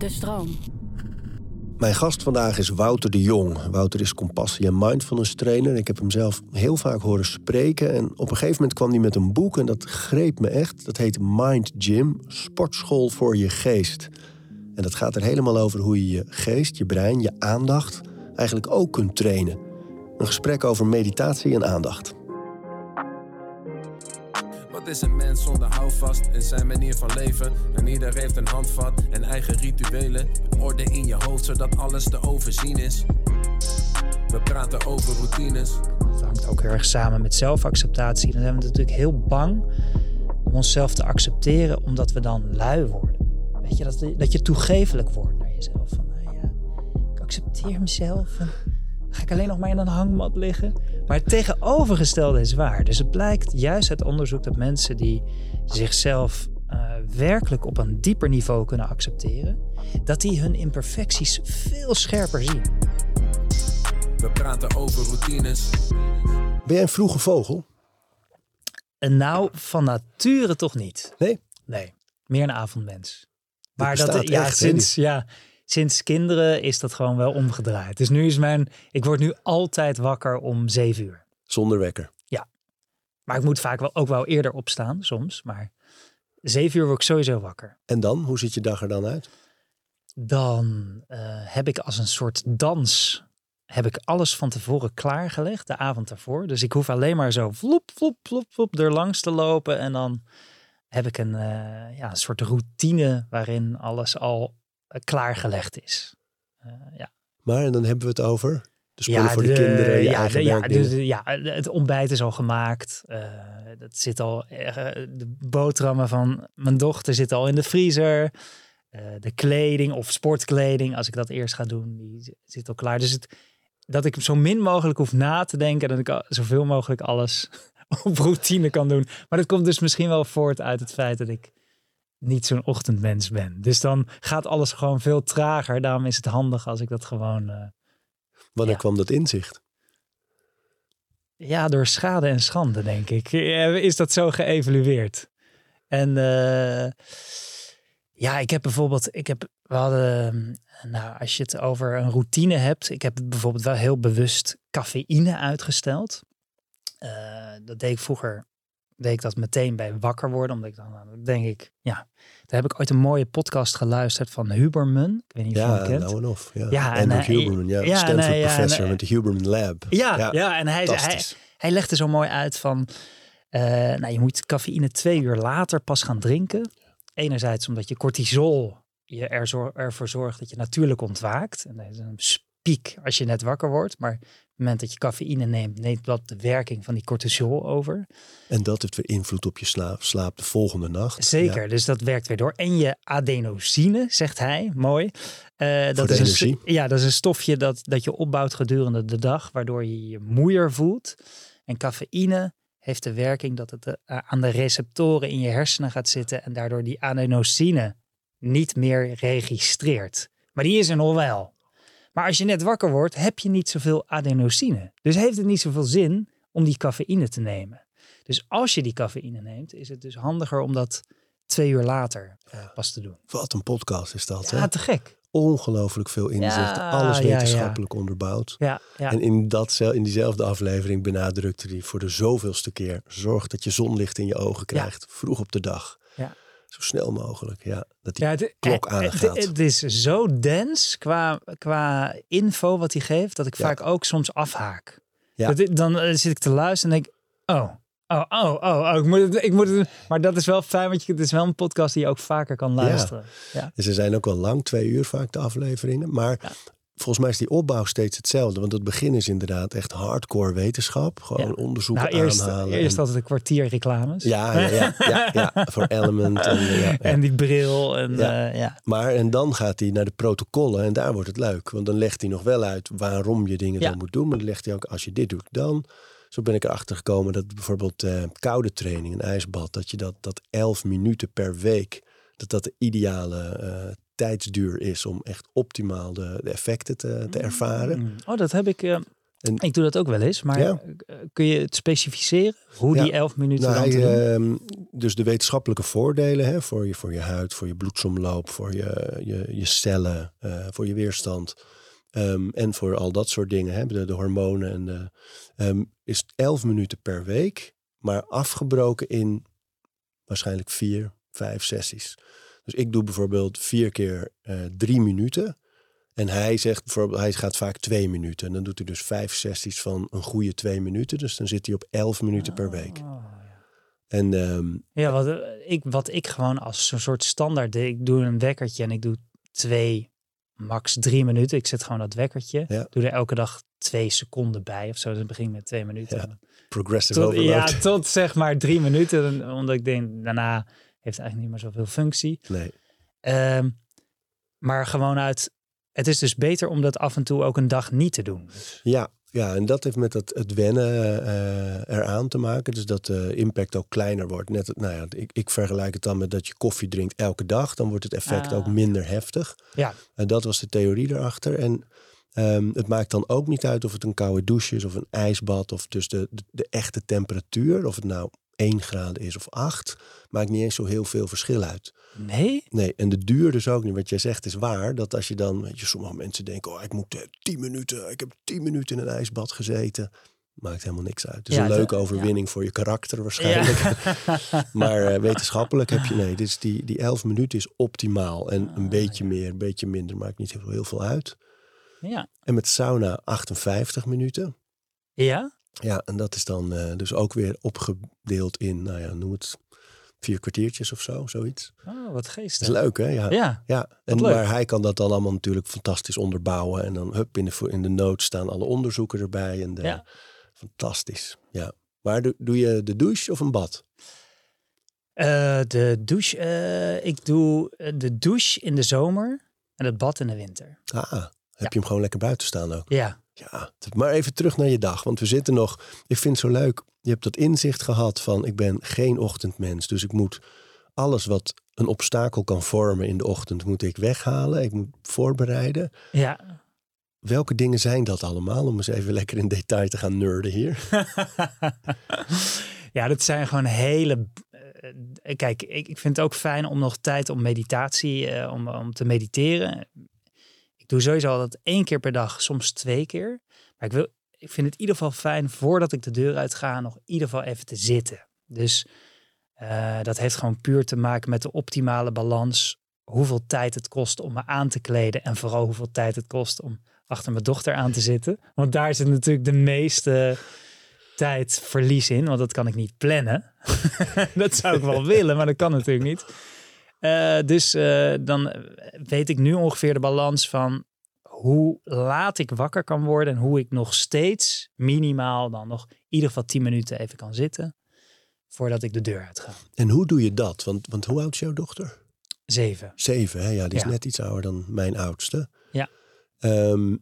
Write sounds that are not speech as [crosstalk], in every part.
De stroom. Mijn gast vandaag is Wouter de Jong. Wouter is compassie- en mindfulness trainer. Ik heb hem zelf heel vaak horen spreken. En op een gegeven moment kwam hij met een boek en dat greep me echt. Dat heet Mind Gym, sportschool voor je geest. En dat gaat er helemaal over hoe je je geest, je brein, je aandacht eigenlijk ook kunt trainen. Een gesprek over meditatie en aandacht. Wat is een mens zonder houvast in zijn manier van leven? En ieder heeft een handvat en eigen rituelen. Orde in je hoofd zodat alles te overzien is. We praten over routines. Dat hangt ook heel erg samen met zelfacceptatie. Dan zijn we natuurlijk heel bang om onszelf te accepteren, omdat we dan lui worden. Weet je, dat, dat je toegevelijk wordt naar jezelf. Van, nou ja, ik accepteer mezelf. En ga ik alleen nog maar in een hangmat liggen. Maar het tegenovergestelde is waar. Dus het blijkt juist uit onderzoek dat mensen die zichzelf eh, werkelijk op een dieper niveau kunnen accepteren, dat die hun imperfecties veel scherper zien. We praten over routines. Ben jij een vroege vogel? En nou, van nature toch niet. Nee? Nee, meer een avondmens. Maar dat, bestaat ja, echt, sinds, ja, sinds kinderen is dat gewoon wel omgedraaid. Dus nu is mijn, ik word nu altijd wakker om zeven uur. Zonder wekker. Maar ik moet vaak wel, ook wel eerder opstaan soms. Maar zeven uur word ik sowieso wakker. En dan? Hoe ziet je dag er dan uit? Dan eh, heb ik als een soort dans, heb ik alles van tevoren klaargelegd, de avond daarvoor. Dus ik hoef alleen maar zo vloep, vloep, vloep, vloep er langs te lopen. En dan heb ik een, eh, ja, een soort routine waarin alles al klaargelegd is. Eh, ja. Maar, en dan hebben we het over de spullen voor de, kinderen, je ja, eigen de- ja, de- ja, het ontbijt is al gemaakt. Eh, dat zit al, eh, de boterhammen van mijn dochter zitten al in de vriezer. Eh, de kleding of sportkleding, als ik dat eerst ga doen, die zit al klaar. Dus het, dat ik zo min mogelijk hoef na te denken. Dat ik zoveel mogelijk alles [laughs] op routine kan doen. Maar dat komt dus misschien wel voort uit het feit dat ik niet zo'n ochtendmens ben. Dus dan gaat alles gewoon veel trager. Daarom is het handig als ik dat gewoon... eh, Wanneer ja. kwam dat inzicht? Ja, door schade en schande, denk ik. Eh, Is dat zo geëvalueerd? En eh, ja, ik heb bijvoorbeeld, ik heb, we hadden, nou, als je het over een routine hebt, ik heb bijvoorbeeld wel heel bewust cafeïne uitgesteld. Dat deed ik vroeger, deed ik dat meteen bij wakker worden, omdat ik dan, nou, dan denk ik, ja, daar heb ik ooit een mooie podcast geluisterd van Huberman. Ik weet niet of je hem kent. nou of. Ja, Ja, en hij- Huberman, ja. ja, en Stanford en professor hij- met de Huberman Lab. Ja, Ja, en hij, hij, hij legde zo mooi uit van, eh, nou, je moet cafeïne twee uur later pas gaan drinken. Enerzijds omdat je cortisol je er ervoor zorgt dat je natuurlijk ontwaakt. En dat is een piek als je net wakker wordt. Maar op het moment dat je cafeïne neemt, neemt dat de werking van die cortisol over. En dat heeft weer invloed op je slaap, slaap de volgende nacht. Zeker, Ja. dus dat werkt weer door. En je adenosine, zegt hij, mooi. Eh, dat is een, ja, dat is een stofje dat, dat je opbouwt gedurende de dag, waardoor je je moeier voelt. En cafeïne heeft de werking dat het eh, aan de receptoren in je hersenen gaat zitten en daardoor die adenosine niet meer registreert. Maar die is er nog wel. Maar als je net wakker wordt, heb je niet zoveel adenosine. Dus heeft het niet zoveel zin om die cafeïne te nemen. Dus als je die cafeïne neemt, is het dus handiger om dat twee uur later eh, pas te doen. Wat een podcast is dat. Ja, hè? te gek. Ongelooflijk veel inzicht. Ja, alles ja, ja. wetenschappelijk onderbouwd. Ja, ja. En in, dat, in diezelfde aflevering benadrukte hij voor de zoveelste keer. Zorg dat je zonlicht in je ogen krijgt. Vroeg op de dag. Ja. Zo snel mogelijk. Ja, dat die Ja, het, klok het- aangaat. Het, is zo dens qua, qua info wat hij geeft, dat ik Ja. vaak ook soms afhaak. Ja. Dat dan eh, zit ik te luisteren en denk oh, oh, oh, oh, oh ik moet het, ik moet het. Maar dat is wel fijn, want je, het is wel een podcast die je ook vaker kan luisteren. Ja. En ze zijn ook wel lang, twee uur vaak de afleveringen. Maar. Volgens mij is die opbouw steeds hetzelfde. Want het begin is inderdaad echt hardcore wetenschap. Gewoon Ja. onderzoeken Nou, eerst, aanhalen. eerst en- altijd een kwartier reclames. ja, ja, ja, ja, ja, [laughs] voor Element. En. En die bril. En, Ja. ja. Maar en dan gaat hij naar de protocollen en daar wordt het leuk. Want dan legt hij nog wel uit waarom je dingen zo moet doen. Maar dan legt hij ook, als je dit doet, dan. Zo ben ik erachter gekomen dat bijvoorbeeld eh, koude training, een ijsbad, dat je dat, dat 11 minuten per week, dat dat de ideale eh, tijdsduur is om echt optimaal de, de effecten te, te ervaren. Mm. Oh, dat heb ik. eh, En, Ik doe dat ook wel eens, maar Ja. eh, kun je het specificeren? Hoe Ja. die elf minuten nou, dan hij, te doen? ehm, dus de wetenschappelijke voordelen hè, voor, je, voor je huid, voor je bloedsomloop, voor je, je, je cellen, eh, voor je weerstand. ehm, en voor al dat soort dingen, hè, de, de hormonen. En de, ehm, is 11 minuten per week, maar afgebroken in waarschijnlijk vier, vijf sessies. Dus ik doe bijvoorbeeld vier keer eh, drie minuten. En hij zegt bijvoorbeeld, hij gaat vaak twee minuten. En dan doet hij dus vijf sessies van een goede twee minuten. Dus dan zit hij op 11 minuten per week. Ja. En ehm, Ja, wat, eh, ik, wat ik gewoon als zo'n soort standaard deed. Ik doe een wekkertje en ik doe twee, max drie minuten. Ik zet gewoon dat wekkertje. Ja. Doe er elke dag twee seconden bij of zo. Dus het begint met twee minuten. Ja, progressive Tot, overload. ja, tot zeg maar drie minuten. Omdat ik denk, daarna heeft eigenlijk niet meer zoveel functie. Nee. Ehm, maar gewoon uit, het is dus beter om dat af en toe ook een dag niet te doen. Dus, Ja, ja, en dat heeft met het, het wennen eh, eraan te maken. Dus dat de impact ook kleiner wordt. Net, nou ja, ik, ik vergelijk het dan met dat je koffie drinkt elke dag. Dan wordt het effect Ah. ook minder heftig. ja, En dat was de theorie erachter. En ehm, het maakt dan ook niet uit of het een koude douche is of een ijsbad. Of dus de, de, de echte temperatuur. Of het nou 1 graden is of 8. Maakt niet eens zo heel veel verschil uit. nee? Nee, en de duur dus ook niet. Wat jij zegt is waar. Dat als je dan, weet je, sommige mensen denken, oh, ik moet eh, 10 minuten, ik heb 10 minuten in een ijsbad gezeten. Maakt helemaal niks uit. Het is Ja, een de- leuke overwinning voor je karakter waarschijnlijk. [laughs] maar eh, wetenschappelijk heb je, nee, dus die, die 11 minuten is optimaal. En een Ah, beetje meer, een beetje minder, maakt niet heel, heel veel uit. ja. En met sauna 58 minuten. Ja? Ja, en dat is dan eh, dus ook weer opgedeeld in, nou ja, noem het vier kwartiertjes of zo, zoiets. Oh, wat Dat is geestig. leuk, hè? Ja. Ja, Ja, en maar hij kan dat dan allemaal natuurlijk fantastisch onderbouwen. En dan hup, in de, in de notes staan alle onderzoeken erbij. En de, Ja. Fantastisch, ja. Maar doe, doe je de douche of een bad? Eh, de douche, eh, ik doe de douche in de zomer en het bad in de winter. Ah, heb je hem gewoon lekker buiten staan ook? Ja, Ja, maar even terug naar je dag. Want we zitten nog, ik vind het zo leuk. Je hebt dat inzicht gehad van ik ben geen ochtendmens. Dus ik moet alles wat een obstakel kan vormen in de ochtend, moet ik weghalen. Ik moet voorbereiden. ja. Welke dingen zijn dat allemaal? Om eens even lekker in detail te gaan nerden hier. [laughs] ja, dat zijn gewoon hele. eh, kijk, ik, ik vind het ook fijn om nog tijd om meditatie, eh, om, om te mediteren. Doe sowieso altijd één keer per dag, soms twee keer. Maar ik, wil, ik vind het in ieder geval fijn voordat ik de deur uit ga, nog in ieder geval even te zitten. Dus eh, dat heeft gewoon puur te maken met de optimale balans. Hoeveel tijd het kost om me aan te kleden. En vooral hoeveel tijd het kost om achter mijn dochter aan te zitten. Want daar zit natuurlijk de meeste tijd verlies in. Want dat kan ik niet plannen. [laughs] dat zou ik wel willen, maar dat kan natuurlijk niet. Eh, dus eh, dan weet ik nu ongeveer de balans van hoe laat ik wakker kan worden. En hoe ik nog steeds minimaal dan nog in ieder geval 10 minuten even kan zitten. Voordat ik de deur uit ga. En hoe doe je dat? Want, want hoe oud is jouw dochter? Zeven. Zeven, hè? Ja, die is Ja. net iets ouder dan mijn oudste. Ja. Ehm,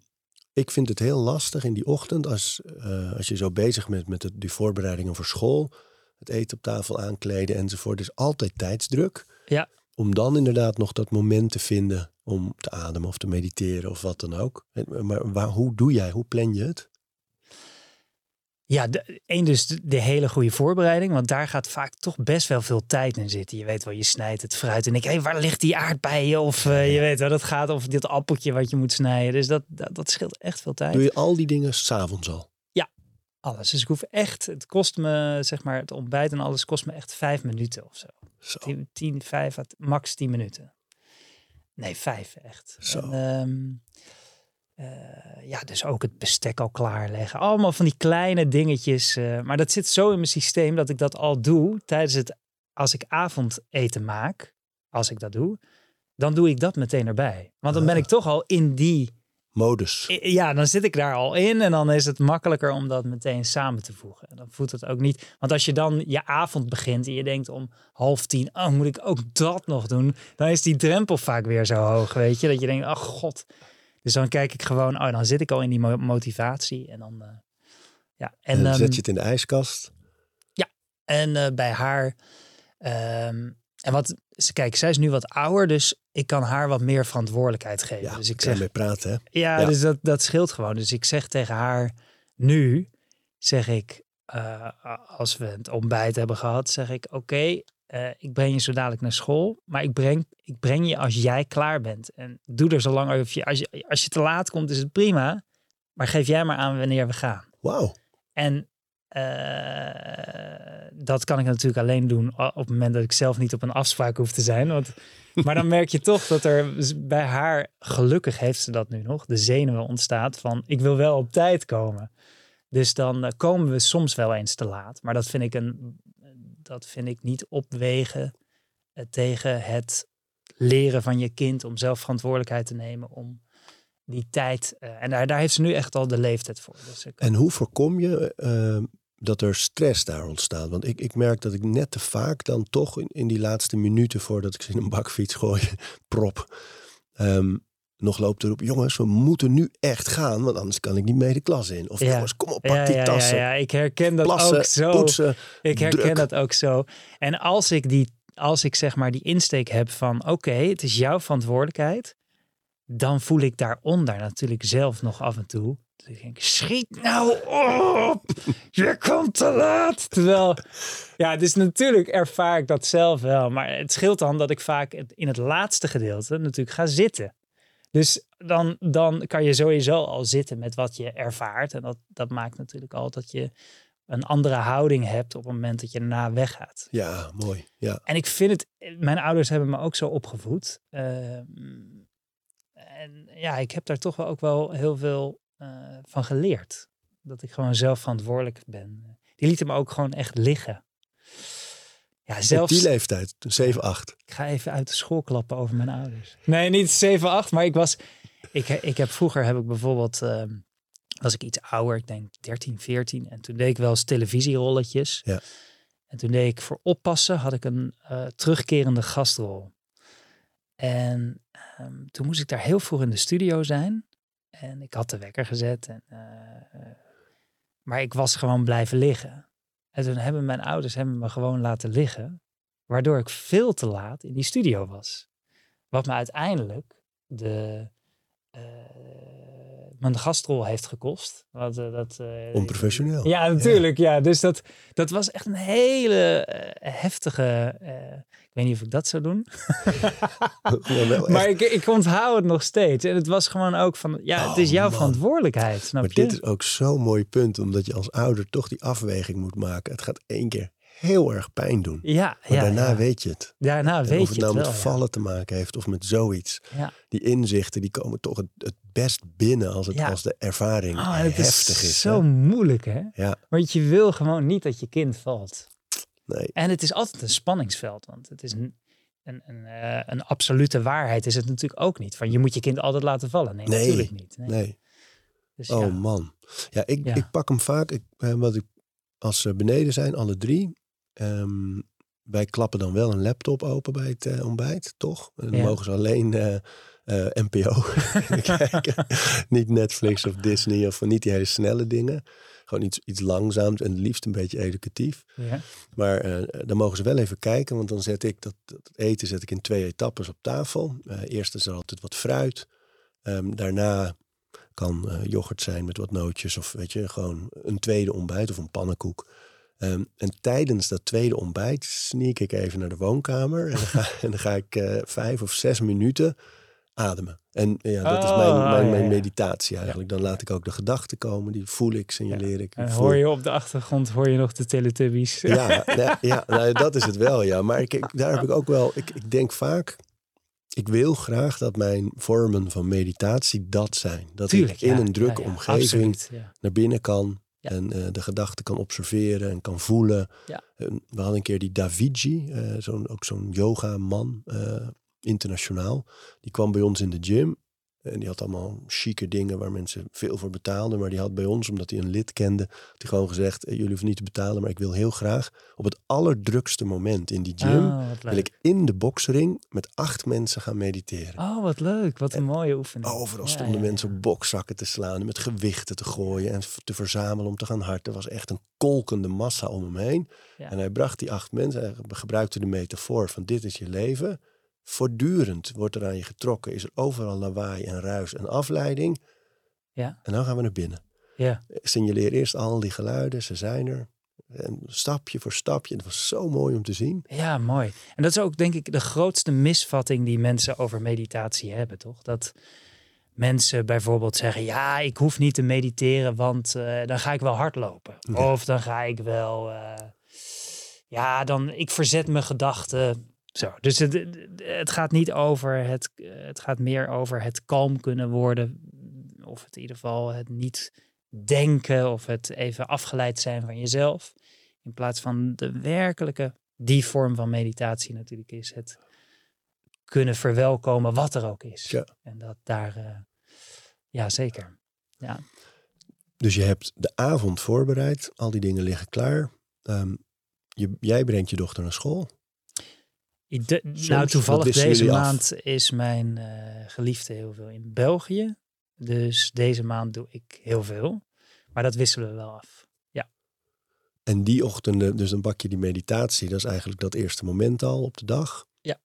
ik vind het heel lastig in die ochtend als, eh, als je zo bezig bent met het, die voorbereidingen voor school. Het eten op tafel aankleden enzovoort. Er is altijd tijdsdruk. Ja. Om dan inderdaad nog dat moment te vinden om te ademen of te mediteren of wat dan ook. Maar waar, hoe doe jij? Hoe plan je het? Ja, de, één dus de, de hele goede voorbereiding. Want daar gaat vaak toch best wel veel tijd in zitten. Je weet wel, je snijdt het fruit en ik, hé, waar ligt die aardbeien? Of eh, je weet wel, dat gaat of dit appeltje wat je moet snijden. Dus dat, dat, dat scheelt echt veel tijd. Doe je al die dingen s'avonds al? Alles. Dus ik hoef echt, het kost me, zeg maar, het ontbijt en alles kost me echt vijf minuten of zo. Zo. Tien, tien vijf, à- max tien minuten. Nee, vijf echt. Zo. En, ehm, eh, ja, dus ook het bestek al klaarleggen. Allemaal van die kleine dingetjes. eh, maar dat zit zo in mijn systeem dat ik dat al doe tijdens het, als ik avondeten maak, als ik dat doe, dan doe ik dat meteen erbij. Want dan ben Ah. ik toch al in die Modus. ja, dan zit ik daar al in en dan is het makkelijker om dat meteen samen te voegen. Dan voelt het ook niet. Want als je dan je avond begint en je denkt om half tien, oh, moet ik ook dat nog doen? Dan is die drempel vaak weer zo hoog, weet je? Dat je denkt, ach god. Dus dan kijk ik gewoon, oh, dan zit ik al in die mo- motivatie en dan, eh, ja. En, En, dan ehm, zet je het in de ijskast. en eh, bij haar. ehm, en wat, kijk, zij is nu wat ouder, dus ik kan haar wat meer verantwoordelijkheid geven. Ja, dus ik zeg, mee praten, hè? Ja, Ja. dus dat, dat scheelt gewoon. Dus ik zeg tegen haar, nu zeg ik, eh, als we het ontbijt hebben gehad, zeg ik: Oké, eh, ik breng je zo dadelijk naar school, maar ik breng, ik breng je als jij klaar bent. En doe er zo lang over je. Als je, als je te laat komt, is het prima, maar geef jij maar aan wanneer we gaan. Wauw. En dat kan ik natuurlijk alleen doen op het moment dat ik zelf niet op een afspraak hoef te zijn. Want, [laughs] maar dan merk je toch dat er bij haar, gelukkig heeft ze dat nu nog, de zenuwen ontstaat van ik wil wel op tijd komen. Dus dan eh, komen we soms wel eens te laat. Maar dat vind ik, een, dat vind ik niet opwegen eh, tegen het leren van je kind om zelf verantwoordelijkheid te nemen om die tijd. en daar, daar heeft ze nu echt al de leeftijd voor. Dus ik, En hoe voorkom je dat er stress daar ontstaat? Want ik, ik merk dat ik net te vaak dan toch in, in die laatste minuten voordat ik ze in een bakfiets gooi, [laughs] prop, ehm, nog loopt erop, jongens, we moeten nu echt gaan, want anders kan ik niet mee de klas in. Of Ja. jongens, kom op, pak ja, die ja, tassen. Ja, ja, ik herken dat Plassen, ook zo. poetsen. ik herken druk. dat ook zo. En als ik die, als ik zeg maar die insteek heb van, oké, het is jouw verantwoordelijkheid, dan voel ik daaronder natuurlijk zelf nog af en toe. Ik denk, schiet nou op, je komt te laat. Terwijl, ja, dus natuurlijk ervaar ik dat zelf wel. Maar het scheelt dan dat ik vaak in het laatste gedeelte natuurlijk ga zitten. Dus dan, dan kan je sowieso al zitten met wat je ervaart. En dat, dat maakt natuurlijk al dat je een andere houding hebt op het moment dat je daarna weggaat. Ja, mooi. Ja. En ik vind het, mijn ouders hebben me ook zo opgevoed. Ehm, en ja, ik heb daar toch wel ook wel heel veel eh, van geleerd. Dat ik gewoon zelf verantwoordelijk ben. Die lieten me ook gewoon echt liggen. Ja, Op zelfs. die leeftijd, 7, 8. Ik ga even uit de school klappen over mijn ouders. Nee, niet 7, 8, maar ik was. Ik, ik heb vroeger heb ik bijvoorbeeld. ehm, was ik iets ouder, ik denk 13, 14. En toen deed ik wel eens televisierolletjes. Ja. En toen deed ik voor oppassen, had ik een eh, terugkerende gastrol. En ehm, toen moest ik daar heel vroeg in de studio zijn. En ik had de wekker gezet. En, eh, eh, maar ik was gewoon blijven liggen. En toen hebben mijn ouders hebben me gewoon laten liggen. Waardoor ik veel te laat in die studio was. Wat me uiteindelijk de, eh, mijn gastrol heeft gekost. Wat, eh, dat, eh, Onprofessioneel. ja, natuurlijk. Ja. Dus dat, dat was echt een hele eh, heftige. ik weet niet of ik dat zou doen. [laughs] Maar ik, ik onthoud het nog steeds. En het was gewoon ook van. Ja, het is Oh, jouw man. verantwoordelijkheid. Snap Maar je? dit is ook zo'n mooi punt, omdat je als ouder toch die afweging moet maken. Het gaat één keer heel erg pijn doen. ja, Maar ja, daarna ja. weet je het. daarna En weet of het je nou het met wel. ja. vallen te maken heeft of met zoiets. Ja. Die inzichten die komen toch het, het best binnen als, het, Ja. als de ervaring Oh, heftig is is. zo hè? moeilijk, hè? Ja, Want je wil gewoon niet dat je kind valt. nee. En het is altijd een spanningsveld. Want het is een, een, een, eh, een absolute waarheid is het natuurlijk ook niet. Van je moet je kind altijd laten vallen. Nee, Nee, natuurlijk niet. Nee. nee. Dus Oh ja. man. Ja, ik, Ja. ik pak hem vaak. Ik, eh, wat ik, als ze beneden zijn, alle drie. ehm, wij klappen dan wel een laptop open bij het eh, ontbijt, toch? En dan Ja. mogen ze alleen eh, NPO [laughs] kijken. niet Netflix of Disney of niet die hele snelle dingen. Gewoon iets, iets langzaams en het liefst een beetje educatief. Ja. Maar eh, dan mogen ze wel even kijken, want dan zet ik dat, dat eten zet ik in twee etappes op tafel. Eh, eerst is er altijd wat fruit. Ehm, daarna kan yoghurt zijn met wat nootjes of weet je, gewoon een tweede ontbijt of een pannenkoek. Ehm, en tijdens dat tweede ontbijt sneak ik even naar de woonkamer en dan ga, [laughs] en dan ga ik vijf of zes minuten ademen. En ja, dat is mijn, ja, mijn, ja. meditatie eigenlijk. Dan laat ik ook de gedachten komen, die voel ik, signaleer ik. En Ik hoor je op de achtergrond hoor je nog de Teletubbies. ja, ja, ja nou, dat is het wel, ja. Maar ik, ik- daar heb ik ook wel... Ik, ik denk vaak... Ik wil graag dat mijn vormen van meditatie dat zijn. Dat Tuurlijk, ik in een drukke omgeving absoluut, naar binnen kan. En eh, de gedachten kan observeren en kan voelen. Ja. En we hadden een keer die Daviji, eh, zo'n, ook zo'n yoga-man, eh, internationaal. Die kwam bij ons in de gym. En die had allemaal chique dingen waar mensen veel voor betaalden. Maar die had bij ons, omdat hij een lid kende, had hij gewoon gezegd... eh, jullie hoeven niet te betalen, maar ik wil heel graag... op het allerdrukste moment in die gym... Oh, wat wil ik in de boksring met acht mensen gaan mediteren. Oh, wat leuk. Wat een mooie oefening. Overal Ja, stonden ja, mensen ja. op bokzakken te slaan, met gewichten te gooien en te verzamelen om te gaan harten. Er was echt een kolkende massa om hem heen. En hij bracht die acht mensen, hij gebruikte de metafoor van dit is je leven. Voortdurend wordt er aan je getrokken, is er overal lawaai en ruis en afleiding. Ja. En dan gaan we naar binnen. Ja. Signaleer eerst al die geluiden, ze zijn er. En stapje voor stapje. Het was zo mooi om te zien. Ja, mooi. En dat is ook denk ik de grootste misvatting die mensen over meditatie hebben, toch? Dat mensen bijvoorbeeld zeggen: Ja, ik hoef niet te mediteren, want eh, dan ga ik wel hardlopen. Ja. Of dan ga ik wel. eh, ja, dan ik verzet mijn gedachten. Zo. Dus het, het gaat niet over het. Het gaat meer over het kalm kunnen worden. Of het in ieder geval het niet denken. Of het even afgeleid zijn van jezelf. In plaats van de werkelijke. Die vorm van meditatie natuurlijk is het kunnen verwelkomen wat er ook is. Ja. En dat daar. eh, ja, zeker. Ja. Dus je hebt de avond voorbereid. Al die dingen liggen klaar. Ehm, je, jij brengt je dochter naar school. Soms, nou, toevallig deze af. maand is mijn eh, geliefde heel veel in België. Dus deze maand doe ik heel veel. Maar dat wisselen we wel af. En die ochtenden, dus dan pak je die meditatie. Dat is eigenlijk dat eerste moment al op de dag. Ja.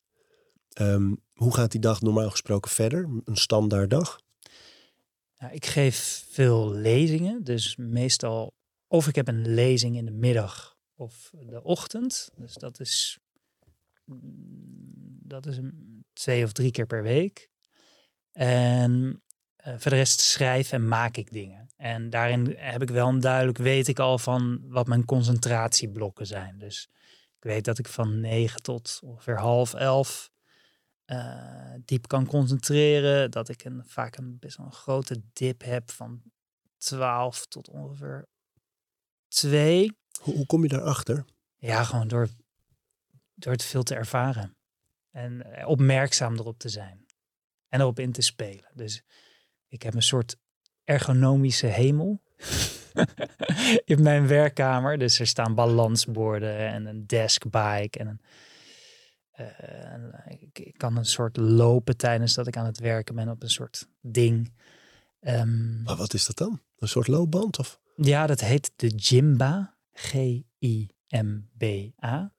Ehm, hoe gaat die dag normaal gesproken verder? Een standaard dag? Nou, ik geef veel lezingen. Dus meestal of ik heb een lezing in de middag of de ochtend. Dus dat is, dat is een- twee of drie keer per week. En eh, voor de rest schrijf en maak ik dingen. En daarin heb ik wel een duidelijk, weet ik al van wat mijn concentratieblokken zijn. Dus ik weet dat ik van negen tot ongeveer half elf eh, diep kan concentreren. Dat ik een, vaak een best wel een grote dip heb van 12 tot ongeveer 2. Hoe, hoe kom je daarachter? Ja, gewoon door, door het veel te ervaren. En eh, opmerkzaam erop te zijn. En erop in te spelen. Dus ik heb een soort ergonomische hemel. [laughs] in mijn werkkamer. Dus er staan balansborden en een deskbike. En een, eh, en ik, ik kan een soort lopen tijdens dat ik aan het werken ben op een soort ding. Ehm, Maar wat is dat dan? Een soort loopband? Of? ja, dat heet de Jimba. G-I-M-B-A.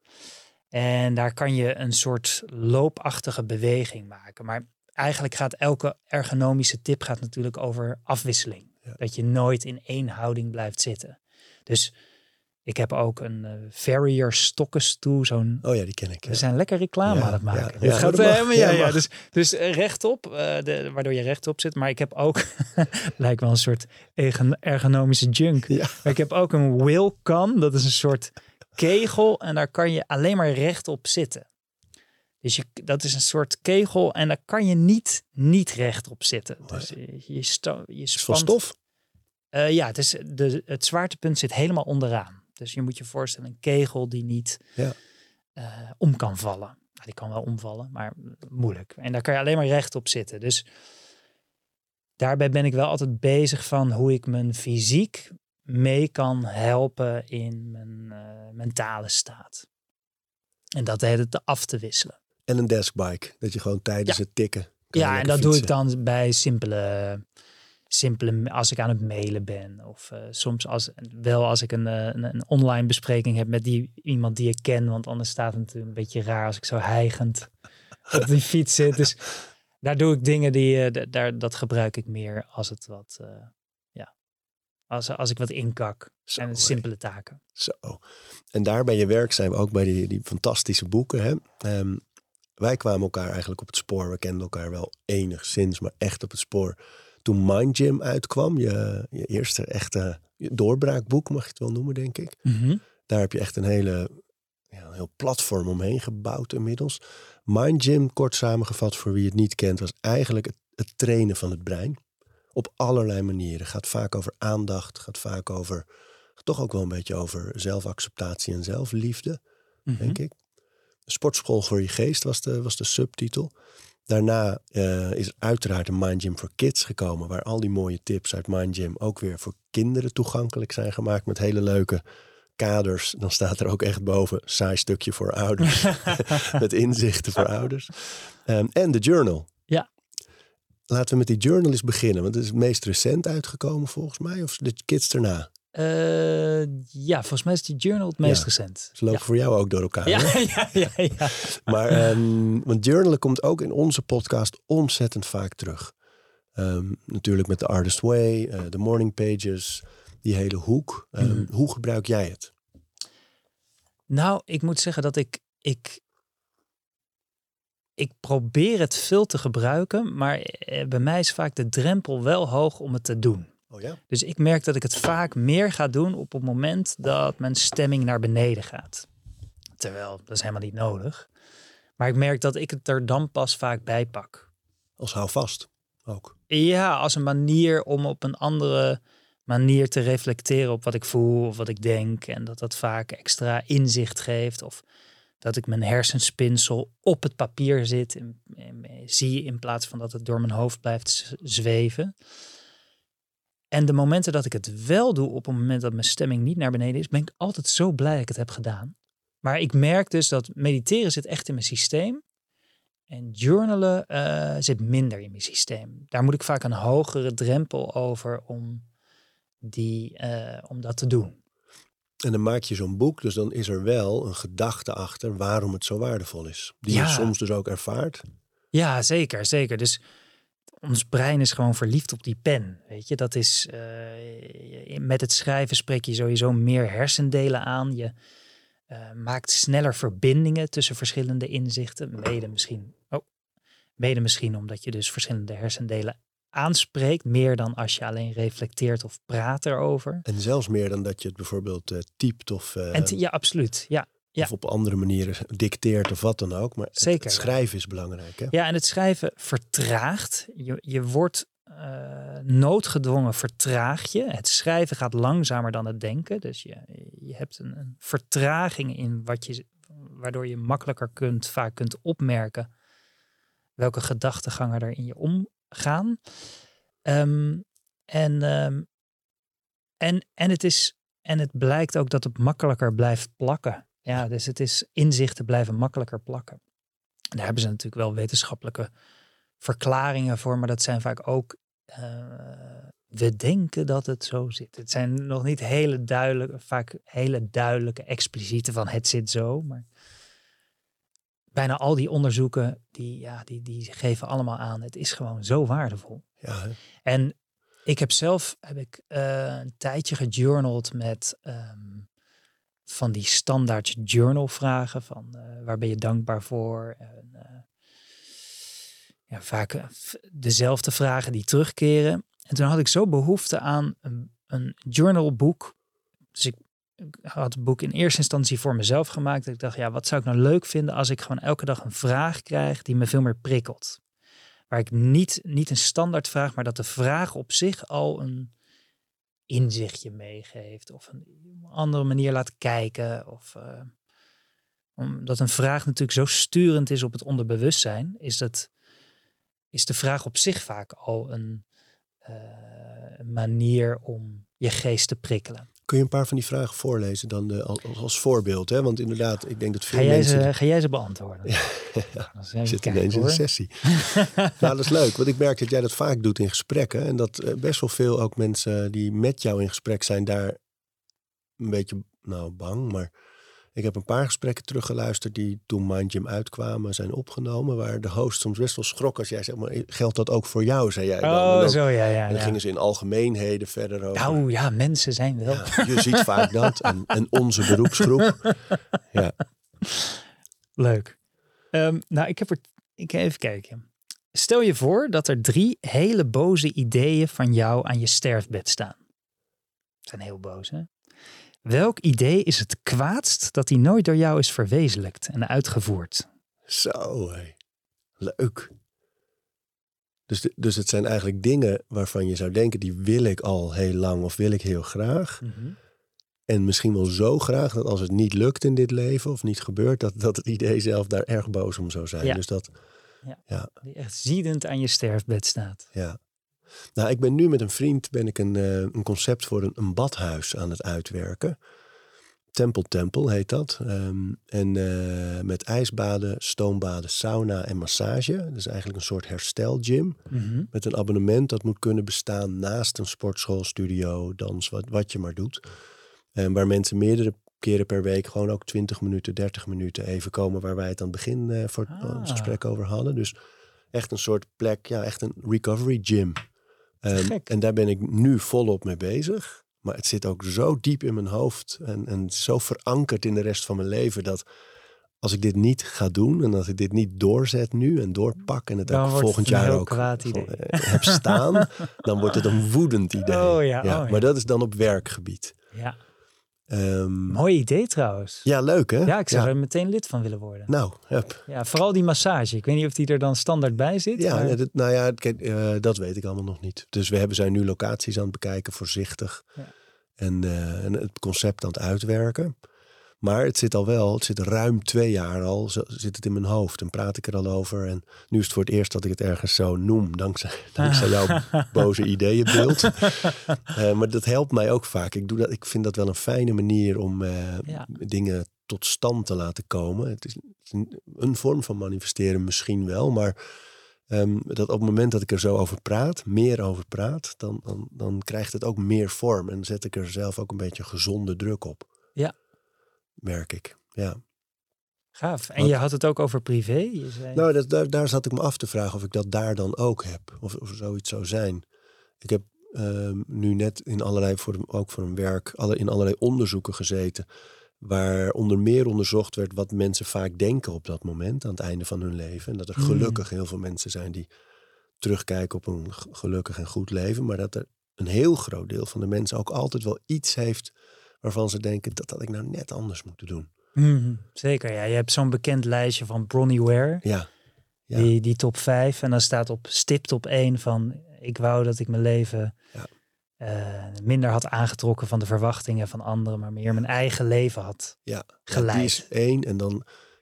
En daar kan je een soort loopachtige beweging maken. Maar eigenlijk gaat elke ergonomische tip gaat natuurlijk over afwisseling. Ja. Dat je nooit in één houding blijft zitten. Dus ik heb ook een eh Farrier stokkenstoel, zo'n Oh ja, die ken ik. we zijn lekker reclame Ja, aan het maken. ja, gaat, ja, Ja, dus, dus eh, rechtop, eh, de, waardoor je rechtop zit. Maar ik heb ook, [laughs] lijkt wel een soort ergon- ergonomische junk. Ja. Maar ik heb ook een wheelkan, dat is een soort kegel. En daar kan je alleen maar rechtop zitten. Dus je, dat is een soort kegel en daar kan je niet, niet rechtop zitten. Dus je, je, je Is het van spant- stof? eh, ja, het, is de, het zwaartepunt zit helemaal onderaan. Dus je moet je voorstellen, een kegel die niet Ja. eh, om kan vallen. Nou, die kan wel omvallen, maar moeilijk. En daar kan je alleen maar rechtop zitten. Dus daarbij ben ik wel altijd bezig van hoe ik mijn fysiek mee kan helpen in mijn eh, mentale staat. En dat heet het af te wisselen. En een deskbike. Dat je gewoon tijdens het tikken. Ja, en dat doe ik dan bij simpele, simpele, als ik aan het mailen ben. Of eh, soms als, wel als ik een, eh, een, een online bespreking heb met die, iemand die ik ken. Want anders staat het natuurlijk een beetje raar als ik zo hijgend op die fiets zit. Dus [laughs] daar doe ik dingen die, d- daar, dat gebruik ik meer als het wat, als, als ik wat inkak. Zo, en simpele taken. Zo. En daar bij je werk zijn we ook bij die, die fantastische boeken. Hè? Ehm, wij kwamen elkaar eigenlijk op het spoor. We kenden elkaar wel enigszins, maar echt op het spoor. Toen Mind Gym uitkwam, je, je eerste echte doorbraakboek, mag je het wel noemen, denk ik. Daar heb je echt een hele ja, een heel platform omheen gebouwd inmiddels. Mind Gym, kort samengevat voor wie het niet kent, was eigenlijk het, het trainen van het brein. Op allerlei manieren. Gaat vaak over aandacht, gaat vaak over, toch ook wel een beetje over zelfacceptatie en zelfliefde, Mhm. denk ik. Sportschool voor je geest was de, was de subtitel. Daarna eh, is er uiteraard een Mind Gym voor Kids gekomen, waar al die mooie tips uit Mind Gym ook weer voor kinderen toegankelijk zijn gemaakt met hele leuke kaders. Dan staat er ook echt boven saai stukje voor ouders. [laughs] [laughs] met inzichten voor ouders. Ehm, en de journal. Laten we met die journal eens beginnen. Want het is het meest recent uitgekomen volgens mij. Of de kids erna. Eh, ja, volgens mij is die journal het meest Ja. recent. Ze lopen voor jou ook door elkaar. Ja, [laughs] ja, ja, ja. [laughs] Maar ehm, want journalen komt ook in onze podcast ontzettend vaak terug. Ehm, natuurlijk met The Artist Way, uh, de Morning Pages, die hele hoek. Ehm, Mhm. Hoe gebruik jij het? Nou, ik moet zeggen dat ik, ik, ik probeer het veel te gebruiken, maar eh, bij mij is vaak de drempel wel hoog om het te doen. Oh ja? Dus ik merk dat ik het vaak meer ga doen op het moment dat mijn stemming naar beneden gaat. Terwijl, dat is helemaal niet nodig. Maar ik merk dat ik het er dan pas vaak bij pak. Als hou vast ook. Ja, als een manier om op een andere manier te reflecteren op wat ik voel of wat ik denk. En dat dat vaak extra inzicht geeft. Of dat ik mijn hersenspinsel op het papier zit en, en zie in plaats van dat het door mijn hoofd blijft zweven. En de momenten dat ik het wel doe op het moment dat mijn stemming niet naar beneden is, ben ik altijd zo blij dat ik het heb gedaan. Maar ik merk dus dat mediteren zit echt in mijn systeem. En journalen eh, zit minder in mijn systeem. Daar moet ik vaak een hogere drempel over om, die, eh, om dat te doen. En dan maak je zo'n boek, dus dan is er wel een gedachte achter waarom het zo waardevol is. Die je soms dus ook ervaart. Ja, zeker, zeker. Dus ons brein is gewoon verliefd op die pen. Weet je, dat is eh, met het schrijven spreek je sowieso meer hersendelen aan. Je eh, maakt sneller verbindingen tussen verschillende inzichten. Mede misschien, oh, mede misschien omdat je dus verschillende hersendelen aanspreekt, meer dan als je alleen reflecteert of praat erover. En zelfs meer dan dat je het bijvoorbeeld eh, typt of, eh, En ja, absoluut. Ja, ja. of op andere manieren dicteert of wat dan ook. Maar het- Zeker. het schrijven is belangrijk. Hè? Ja, en het schrijven vertraagt. Je, je wordt eh, noodgedwongen vertraag je. Het schrijven gaat langzamer dan het denken. Dus je, je hebt een, een vertraging in wat je, waardoor je makkelijker kunt, vaak kunt opmerken welke gedachtegangen er in je omgaan. Ehm, en, ehm, en, en, het is, en het blijkt ook dat het makkelijker blijft plakken. Ja, dus het is inzichten blijven makkelijker plakken. Daar hebben ze natuurlijk wel wetenschappelijke verklaringen voor, maar dat zijn vaak ook. eh, we denken dat het zo zit. Het zijn nog niet hele duidelijke, vaak hele duidelijke, expliciete van het zit zo. Maar bijna al die onderzoeken, die, ja, die, die geven allemaal aan, het is gewoon zo waardevol. Ja, hè? En ik heb zelf heb ik, eh, een tijdje gejournald met ehm, van die standaard journal vragen van eh, waar ben je dankbaar voor? En, eh, ja, vaak dezelfde vragen die terugkeren. En toen had ik zo behoefte aan een, een journalboek. Dus ik had het boek in eerste instantie voor mezelf gemaakt. Ik dacht, ja, wat zou ik nou leuk vinden als ik gewoon elke dag een vraag krijg die me veel meer prikkelt waar ik niet, niet een standaard vraag, maar dat de vraag op zich al een inzichtje meegeeft. Of een andere manier laat kijken. Of eh, omdat een vraag natuurlijk zo sturend is op het onderbewustzijn, is, dat, is de vraag op zich vaak al een, eh, manier om je geest te prikkelen. Kun je een paar van die vragen voorlezen dan eh, als, als voorbeeld? Hè? Want inderdaad, ik denk dat veel Ga jij, mensen... ze, ga jij ze beantwoorden? [laughs] Ja, Dan Ik zit kijken, ineens in een sessie. [laughs] nou, dat is leuk, want ik merk dat jij dat vaak doet in gesprekken. En dat eh, best wel veel ook mensen die met jou in gesprek zijn, daar een beetje, nou bang, maar ik heb een paar gesprekken teruggeluisterd die toen Mind Gym uitkwamen, zijn opgenomen. Waar de host soms best wel schrok als jij zegt, maar geldt dat ook voor jou, zei jij dan. Oh, dan, zo ja, ja. en dan ja. gingen ze in algemeenheden verder over. Nou ja, mensen zijn wel. Ja, je ziet vaak dat. En, en onze beroepsgroep. [laughs] Ja. Leuk. Ehm, nou, ik heb er. Ik even kijken. Stel je voor dat er drie hele boze ideeën van jou aan je sterfbed staan. Zijn heel boos, hè? Welk idee is het kwaadst dat die nooit door jou is verwezenlijkt en uitgevoerd? Zo, hé. leuk. Dus, de- dus het zijn eigenlijk dingen waarvan je zou denken, die wil ik al heel lang of wil ik heel graag. En misschien wel zo graag dat als het niet lukt in dit leven of niet gebeurt, dat, dat het idee zelf daar erg boos om zou zijn. Ja. Dus dat, Die echt ziedend aan je sterfbed staat. ja. Nou, ik ben nu met een vriend ben ik een, eh, een concept voor een, een badhuis aan het uitwerken. Tempel Tempel heet dat. Ehm, en eh, met ijsbaden, stoombaden, sauna en massage. Dus eigenlijk een soort herstelgym. Mhm. Met een abonnement dat moet kunnen bestaan naast een sportschool, studio, dans, wat, wat je maar doet. En waar mensen meerdere keren per week gewoon ook 20 minuten, 30 minuten even komen waar wij het aan het begin eh, voor Ah. ons gesprek over hadden. Dus echt een soort plek, ja, echt een recovery gym. Te En, daar ben ik nu volop mee bezig. Maar het zit ook zo diep in mijn hoofd en, en zo verankerd in de rest van mijn leven dat als ik dit niet ga doen en als ik dit niet doorzet nu en doorpak en het Dan ook volgend het jaar ook kwaad idee. van, eh, heb staan, [laughs] dan wordt het een woedend idee. Oh ja, oh ja. Maar dat is dan op werkgebied. Ja, Ehm, mooi idee trouwens. ja, leuk hè? Ja, ik zou er meteen lid van willen worden. Nou, hup. Ja, vooral die massage. Ik weet niet of die er dan standaard bij zit. Ja, maar- dat, nou ja, kijk, eh, dat weet ik allemaal nog niet. Dus we hebben, zijn nu locaties aan het bekijken, voorzichtig. Ja. En, eh, en het concept aan het uitwerken. Maar het zit al wel, het zit ruim twee jaar al, zo, zit het in mijn hoofd. En praat ik er al over. En nu is het voor het eerst dat ik het ergens zo noem, dankzij, [laughs] dankzij jouw [laughs] boze ideeënbeeld. [laughs] Eh, maar dat helpt mij ook vaak. Ik, doe dat, ik vind dat wel een fijne manier om eh, Ja. dingen tot stand te laten komen. Het is, een vorm van manifesteren misschien wel, maar ehm, dat op het moment dat ik er zo over praat, meer over praat, dan, dan, dan krijgt het ook meer vorm. En zet ik er zelf ook een beetje gezonde druk op. Ja. Merk ik. Ja. Gaaf. En je had het ook over privé. Je zei... Nou, dat, daar, daar zat ik me af te vragen of ik dat daar dan ook heb. Of, of zoiets zou zijn. Ik heb ehm, nu net in allerlei, voor, ook voor een werk, alle, in allerlei onderzoeken gezeten. Waar onder meer onderzocht werd wat mensen vaak denken op dat moment, aan het einde van hun leven. En dat er Hmm. gelukkig heel veel mensen zijn die terugkijken op een gelukkig en goed leven. Maar dat er een heel groot deel van de mensen ook altijd wel iets heeft waarvan ze denken dat had ik nou net anders moeten doen. Mhm, zeker, ja. Je hebt zo'n bekend lijstje van Bronnie Ware. Ja, Ja. Die, die top 5. En dan staat op stipt op 1 van... Ik wou dat ik mijn leven Ja. eh, minder had aangetrokken van de verwachtingen van anderen. Maar meer mijn eigen leven had Ja, ja, geleid. die is één. En dan,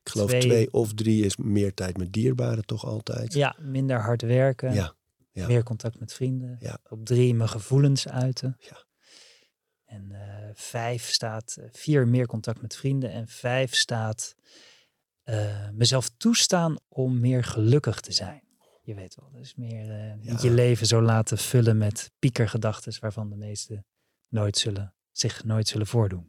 ik geloof Twee. twee. of drie is meer tijd met dierbaren toch altijd. Ja, minder hard werken. Ja, ja. Meer contact met vrienden. Ja. Op drie mijn gevoelens uiten. Ja. En eh, vijf staat eh, vier meer contact met vrienden. En vijf staat eh, mezelf toestaan om meer gelukkig te zijn. Je weet wel, dus meer niet Ja. je leven zo laten vullen met piekergedachten waarvan de meesten nooit zullen, zich nooit zullen voordoen.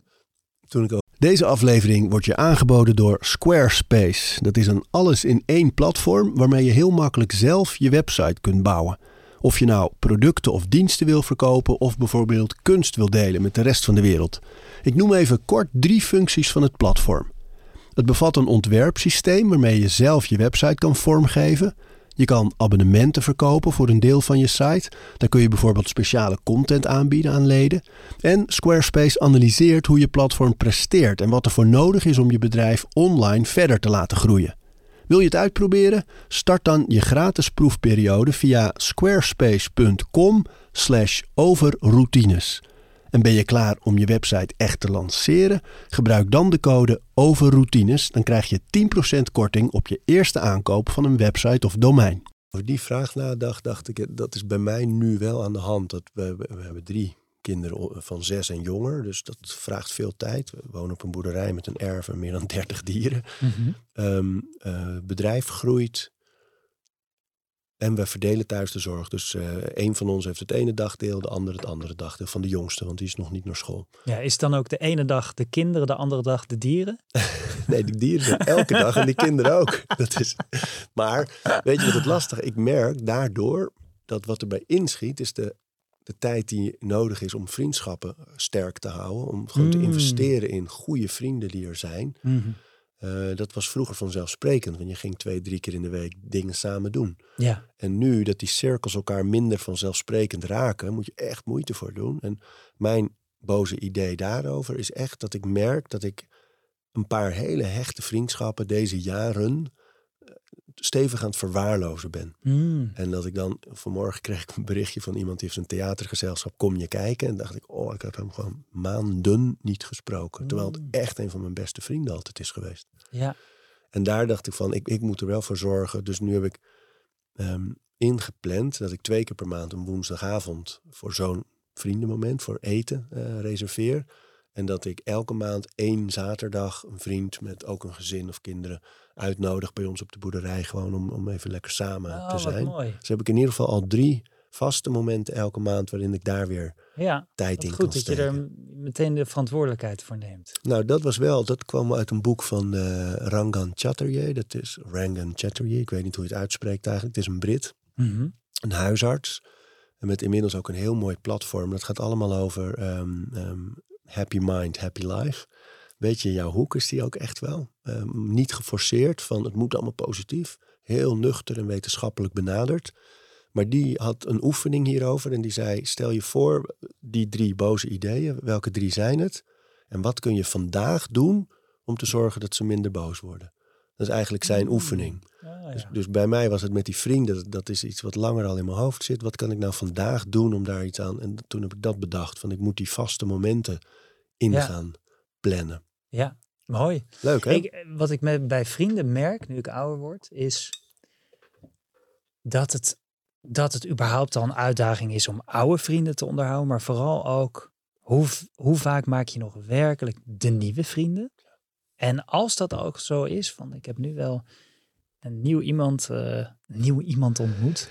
Toen ik ook... Deze aflevering wordt je aangeboden door Squarespace. Dat is een alles-in-één platform waarmee je heel makkelijk zelf je website kunt bouwen. Of je nou producten of diensten wil verkopen of bijvoorbeeld kunst wil delen met de rest van de wereld. Ik noem even kort drie functies van het platform. Het bevat een ontwerpsysteem waarmee je zelf je website kan vormgeven. Je kan abonnementen verkopen voor een deel van je site. Daar kun je bijvoorbeeld speciale content aanbieden aan leden. En Squarespace analyseert hoe je platform presteert en wat er voor nodig is om je bedrijf online verder te laten groeien. Wil je het uitproberen? Start dan je gratis proefperiode via squarespace.com/overroutines. En ben je klaar om je website echt te lanceren? Gebruik dan de code OVERROUTINES. Dan krijg je 10% korting op je eerste aankoop van een website of domein. Over die vraag nadacht, dacht ik, dat is bij mij nu wel aan de hand. Dat we, we hebben drie kinderen van zes en jonger, dus dat vraagt veel tijd. We wonen op een boerderij met een erf en meer dan [laughs] 30 dieren. Eh, bedrijf groeit. En we verdelen thuis de zorg. Dus eh een van ons heeft het ene dagdeel, de ander het andere dagdeel. Van de jongste, want die is nog niet naar school. Ja, is dan ook de ene dag de kinderen, de andere dag de dieren? [laughs] Nee, die dieren zijn elke dag en die kinderen ook. [laughs] Dat is, maar weet je wat het lastig Ik merk daardoor dat wat erbij inschiet, is de, de tijd die nodig is om vriendschappen sterk te houden. Om gewoon te Mm. investeren in goede vrienden die er zijn. Eh, dat was vroeger vanzelfsprekend, want je ging twee, drie keer in de week dingen samen doen. Ja, En nu dat die cirkels elkaar minder vanzelfsprekend raken, moet je echt moeite voor doen. En mijn boze idee daarover is echt dat ik merk dat ik een paar hele hechte vriendschappen deze jaren stevig aan het verwaarlozen ben. Mm. En dat ik dan, vanmorgen kreeg ik een berichtje van iemand die heeft een theatergezelschap, kom je kijken? En dacht ik, oh, ik heb hem gewoon maanden niet gesproken. Terwijl het echt een van mijn beste vrienden altijd is geweest. ja. En daar dacht ik van, ik, ik moet er wel voor zorgen. Dus nu heb ik ehm, ingepland dat ik twee keer per maand een woensdagavond voor zo'n vriendenmoment, voor eten, eh, reserveer. En dat ik elke maand één zaterdag een vriend met ook een gezin of kinderen uitnodig bij ons op de boerderij. Gewoon om, om even lekker samen Oh, te zijn. mooi. Dus heb ik in ieder geval al drie vaste momenten elke maand waarin ik daar weer Ja, tijd in goed kan dat je er meteen de verantwoordelijkheid voor neemt. Nou, dat was wel, dat kwam uit een boek van eh, Rangan Chatterjee. Dat is Rangan Chatterjee, ik weet niet hoe je het uitspreekt eigenlijk. Het is een Brit, Mhm. een huisarts. En met inmiddels ook een heel mooi platform. Dat gaat allemaal over ehm, ehm, happy mind, happy life. Weet je, jouw hoek is die ook echt wel. Ehm, niet geforceerd van het moet allemaal positief. Heel nuchter en wetenschappelijk benaderd. Maar die had een oefening hierover en die zei: Stel je voor, die drie boze ideeën, welke drie zijn het? En wat kun je vandaag doen om te zorgen dat ze minder boos worden? Dat is eigenlijk zijn oefening. Ah, Dus, ja. dus bij mij was het met die vrienden, dat- is iets wat langer al in mijn hoofd zit. Wat kan ik nou vandaag doen om daar iets aan? En toen heb ik dat bedacht, van ik moet die vaste momenten in Ja. gaan plannen. ja, mooi. Leuk hè? Ik, wat ik met, bij vrienden merk, nu ik ouder word, is dat het, dat het überhaupt al een uitdaging is om oude vrienden te onderhouden. Maar vooral ook, hoe, hoe vaak maak je nog werkelijk de nieuwe vrienden? En als dat ook zo is, van ik heb nu wel een nieuw iemand, eh, een nieuw iemand ontmoet.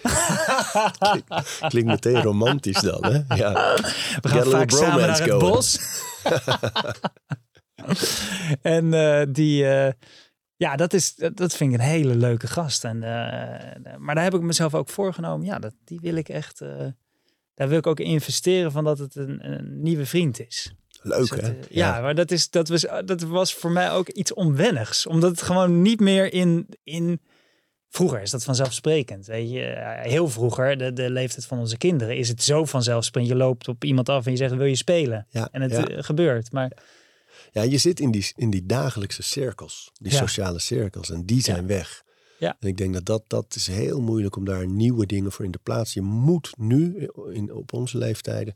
[laughs] Klinkt meteen romantisch dan hè? Ja. We gaan vaak samen naar het going. bos. [laughs] en eh, die, eh, ja, dat, is, dat, vind ik een hele leuke gast. En, eh, maar daar heb ik mezelf ook voorgenomen. Ja, dat, die wil ik echt, eh, daar wil ik ook investeren van dat het een, een nieuwe vriend is. Leuk hè? eh, ja, maar dat, is, dat, was, dat was voor mij ook iets onwennigs. Omdat het gewoon niet meer in... in Vroeger is dat vanzelfsprekend. Weet je, Eh, heel vroeger, de, de leeftijd van onze kinderen, is het zo vanzelfsprekend. Je loopt op iemand af en je zegt: Wil je spelen? Ja, En het ja. eh, gebeurt. Maar ja, je zit in die, in die dagelijkse cirkels, die Ja. sociale cirkels, en die zijn weg. Ja. En ik denk dat, dat dat is heel moeilijk om daar nieuwe dingen voor in te plaatsen. Je moet nu in, op onze leeftijden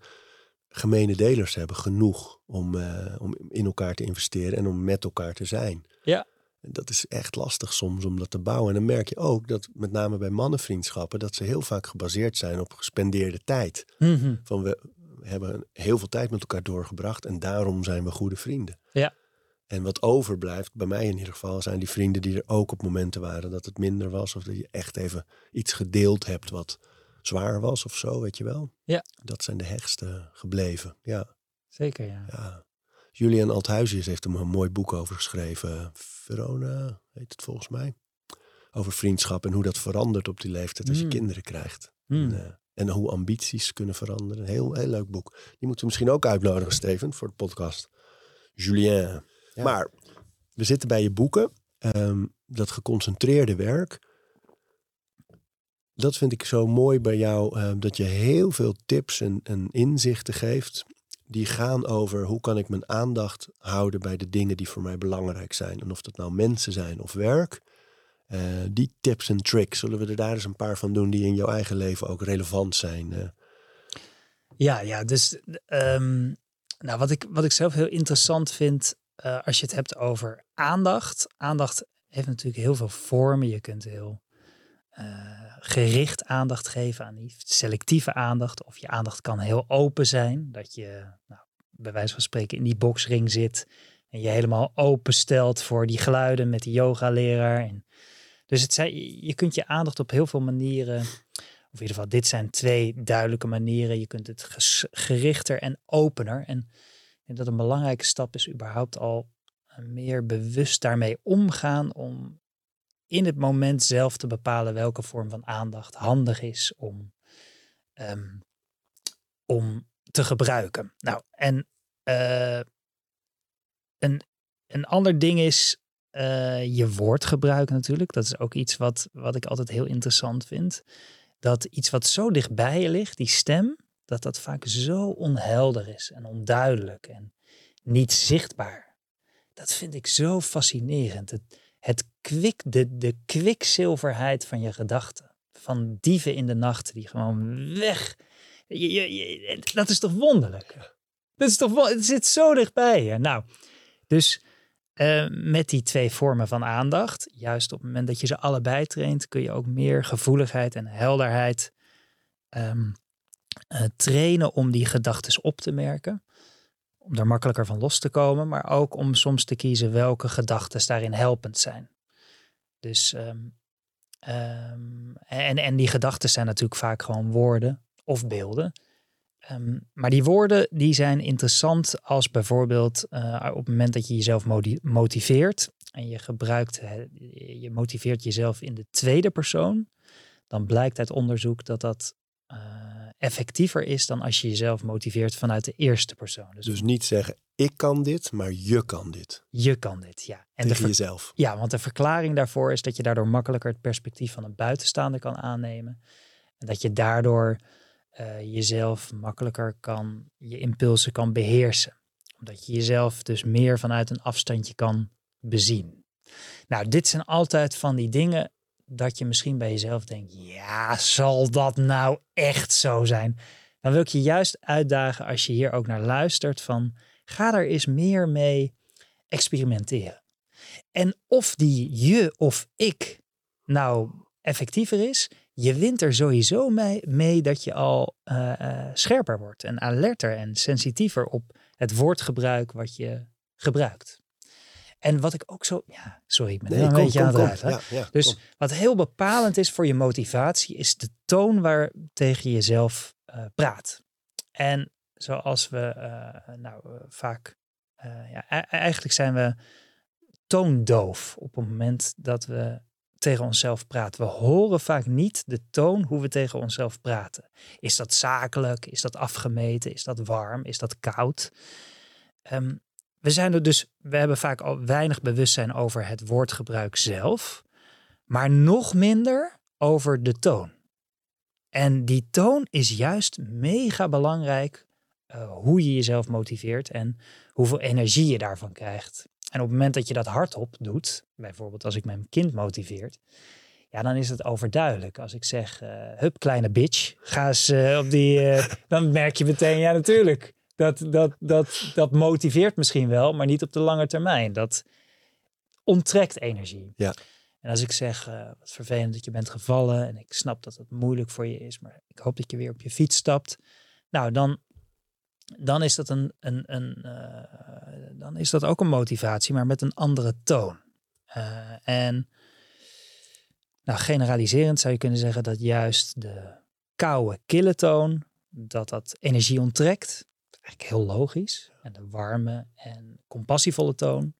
gemene delers hebben, genoeg om, eh, om in elkaar te investeren en om met elkaar te zijn. Ja. Dat is echt lastig soms om dat te bouwen. En dan merk je ook dat met name bij mannenvriendschappen, dat ze heel vaak gebaseerd zijn op gespendeerde tijd. Mhm. Van we hebben heel veel tijd met elkaar doorgebracht en daarom zijn we goede vrienden. Ja. En wat overblijft, bij mij in ieder geval, zijn die vrienden die er ook op momenten waren dat het minder was. Of dat je echt even iets gedeeld hebt wat zwaar was of zo, weet je wel. Ja. Dat zijn de hechtste gebleven. Ja, zeker, ja. ja. Julian Althuizius heeft er een mooi boek over geschreven. Verona heet het volgens mij. Over vriendschap en hoe dat verandert op die leeftijd als je Mm. kinderen krijgt. Hmm. En, eh, en hoe ambities kunnen veranderen. Een heel, heel leuk boek. Die moeten we misschien ook uitnodigen, Steven, voor de podcast. Julien. Ja. Maar we zitten bij je boeken. Ehm, dat geconcentreerde werk. Dat vind ik zo mooi bij jou. ehm, dat je heel veel tips en, en inzichten geeft. Die gaan over hoe kan ik mijn aandacht houden bij de dingen die voor mij belangrijk zijn. En of dat nou mensen zijn of werk. Eh, die tips en tricks, zullen we er daar eens een paar van doen die in jouw eigen leven ook relevant zijn? eh? Ja, ja, dus ehm, nou, wat, ik, wat ik zelf heel interessant vind, eh, als je het hebt over aandacht. Aandacht heeft natuurlijk heel veel vormen. Je kunt heel eh, gericht aandacht geven aan die selectieve aandacht. Of je aandacht kan heel open zijn. Dat je nou, bij wijze van spreken in die boxring zit. En je helemaal openstelt voor die geluiden met die yoga-leraar. En dus het zijn, je kunt je aandacht op heel veel manieren of in ieder geval, dit zijn twee duidelijke manieren. Je kunt het gerichter en opener. En denk dat een belangrijke stap is überhaupt al meer bewust daarmee omgaan om in het moment zelf te bepalen welke vorm van aandacht handig is om, ehm, om te gebruiken. Nou, en eh, een, een ander ding is eh, je woord gebruiken natuurlijk. Dat is ook iets wat, wat ik altijd heel interessant vind dat iets wat zo dichtbij je ligt, die stem, dat dat vaak zo onhelder is en onduidelijk en niet zichtbaar. Dat vind ik zo fascinerend. Het, het de, de kwikzilverheid van je gedachten. Van dieven in de nacht die gewoon weg. Je, je, dat is toch wonderlijk? Dat is toch Het zit zo dichtbij je. Nou, dus eh, met die twee vormen van aandacht, juist op het moment dat je ze allebei traint, kun je ook meer gevoeligheid en helderheid ehm, eh, trainen om die gedachten op te merken. Om er makkelijker van los te komen, maar ook om soms te kiezen welke gedachten daarin helpend zijn. Dus, ehm, ehm, en, en die gedachten zijn natuurlijk vaak gewoon woorden of beelden. Ehm, maar die woorden die zijn interessant als bijvoorbeeld eh, op het moment dat je jezelf motiveert en je gebruikt, je motiveert jezelf in de tweede persoon, dan blijkt uit onderzoek dat dat uh, effectiever is dan als je jezelf motiveert vanuit de eerste persoon. Dus, dus niet zeggen ik kan dit, maar je kan dit. Je kan dit, ja. En Tegen jezelf. Ja, want de verklaring daarvoor is dat je daardoor makkelijker het perspectief van een buitenstaander kan aannemen. En dat je daardoor uh, jezelf makkelijker kan, je impulsen kan beheersen. Omdat je jezelf dus meer vanuit een afstandje kan bezien. Nou, dit zijn altijd van die dingen dat je misschien bij jezelf denkt, ja, zal dat nou echt zo zijn? Dan wil ik je juist uitdagen als je hier ook naar luistert van, ga er eens meer mee experimenteren. En of die je of ik nou effectiever is, je wint er sowieso mee, mee dat je al uh, uh, scherper wordt en alerter en sensitiever op het woordgebruik wat je gebruikt. En wat ik ook zo, ja, sorry, ik ben nee, een kom, beetje kom, aan het ja, ja, Dus wat heel bepalend is voor je motivatie, is de toon waar tegen jezelf uh, praat. En zoals we nou vaak, ja, e-, eigenlijk zijn we toondoof op het moment dat we tegen onszelf praten. We horen vaak niet de toon hoe we tegen onszelf praten. Is dat zakelijk? Is dat afgemeten? Is dat warm? Is dat koud? Ehm, we zijn er dus, we hebben vaak al weinig bewustzijn over het woordgebruik zelf, maar nog minder over de toon. En die toon is juist mega belangrijk uh, hoe je jezelf motiveert en hoeveel energie je daarvan krijgt. En op het moment dat je dat hardop doet, bijvoorbeeld als ik mijn kind motiveert, ja, dan is het overduidelijk. Als ik zeg, uh, hup, kleine bitch, ga eens uh, op die, [laughs] dan merk je meteen, ja natuurlijk, dat, dat, dat, dat motiveert misschien wel, maar niet op de lange termijn. Dat onttrekt energie. Ja. En als ik zeg, wat vervelend dat je bent gevallen en ik snap dat het moeilijk voor je is, maar ik hoop dat je weer op je fiets stapt. Nou, dan dan is dat, een, een, een uh, dan is dat ook een motivatie, maar met een andere toon. Uh, en nou, generaliserend zou je kunnen zeggen dat juist de koude, kille toon, dat dat energie onttrekt. Eigenlijk heel logisch. En de warme en compassievolle toon,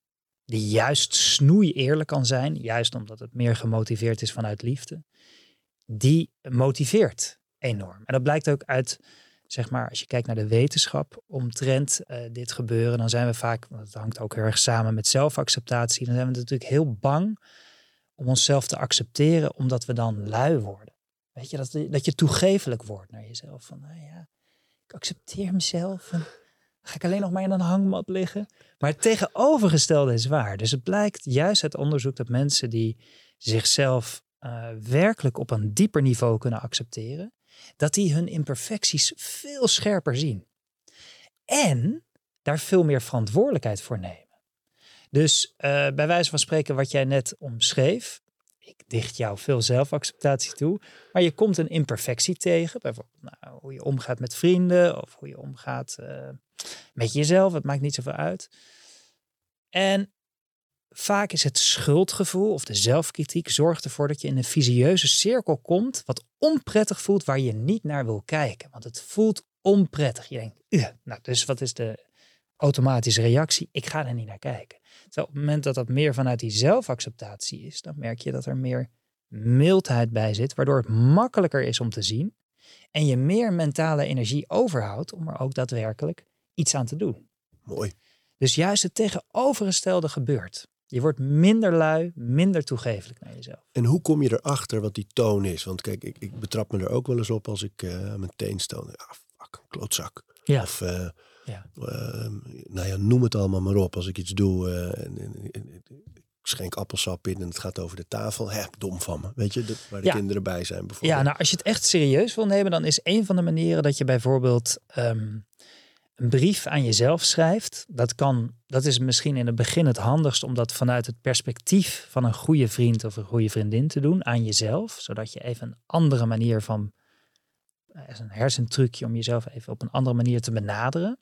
die juist snoei eerlijk kan zijn, juist omdat het meer gemotiveerd is vanuit liefde, die motiveert enorm. En dat blijkt ook uit zeg maar, als je kijkt naar de wetenschap omtrent uh, dit gebeuren, dan zijn we vaak, want het hangt ook heel erg samen met zelfacceptatie, dan zijn we natuurlijk heel bang om onszelf te accepteren, omdat we dan lui worden. Weet je, dat, dat je toegevelijk wordt naar jezelf. Van, nou ja, ik accepteer mezelf. En ga ik alleen nog maar in een hangmat liggen. Maar het tegenovergestelde is waar. Dus het blijkt juist uit onderzoek dat mensen die zichzelf uh, werkelijk op een dieper niveau kunnen accepteren, dat die hun imperfecties veel scherper zien. En daar veel meer verantwoordelijkheid voor nemen. Dus uh, bij wijze van spreken, wat jij net omschreef, ik dicht jou veel zelfacceptatie toe, maar je komt een imperfectie tegen, bijvoorbeeld nou, hoe je omgaat met vrienden of hoe je omgaat uh, met jezelf, het maakt niet zoveel uit. En Vaak is het schuldgevoel of de zelfkritiek zorgt ervoor dat je in een visieuze cirkel komt, wat onprettig voelt, waar je niet naar wil kijken. Want het voelt onprettig. Je denkt, nou, dus wat is de automatische reactie? Ik ga er niet naar kijken. Terwijl op het moment dat dat meer vanuit die zelfacceptatie is, dan merk je dat er meer mildheid bij zit, waardoor het makkelijker is om te zien en je meer mentale energie overhoudt om er ook daadwerkelijk iets aan te doen. Mooi. Dus juist het tegenovergestelde gebeurt. Je wordt minder lui, minder toegevelijk naar jezelf. En hoe kom je erachter wat die toon is? Want kijk, ik, ik betrap me er ook wel eens op als ik uh, mijn teen stoon. Ah, fuck, klootzak. Ja. Of, uh, ja. Uh, nou ja, noem het allemaal maar op. Als ik iets doe eh, en, en, en, ik schenk appelsap in en het gaat over de tafel. Hè, dom van me. Weet je, de, waar de kinderen bij zijn bijvoorbeeld. Ja, nou als je het echt serieus wil nemen, dan is een van de manieren dat je bijvoorbeeld... Um, een brief aan jezelf schrijft, dat, kan, dat is misschien in het begin het handigst om dat vanuit het perspectief van een goede vriend of een goede vriendin te doen aan jezelf, zodat je even een andere manier van, eh, een hersentrucje om jezelf even op een andere manier te benaderen.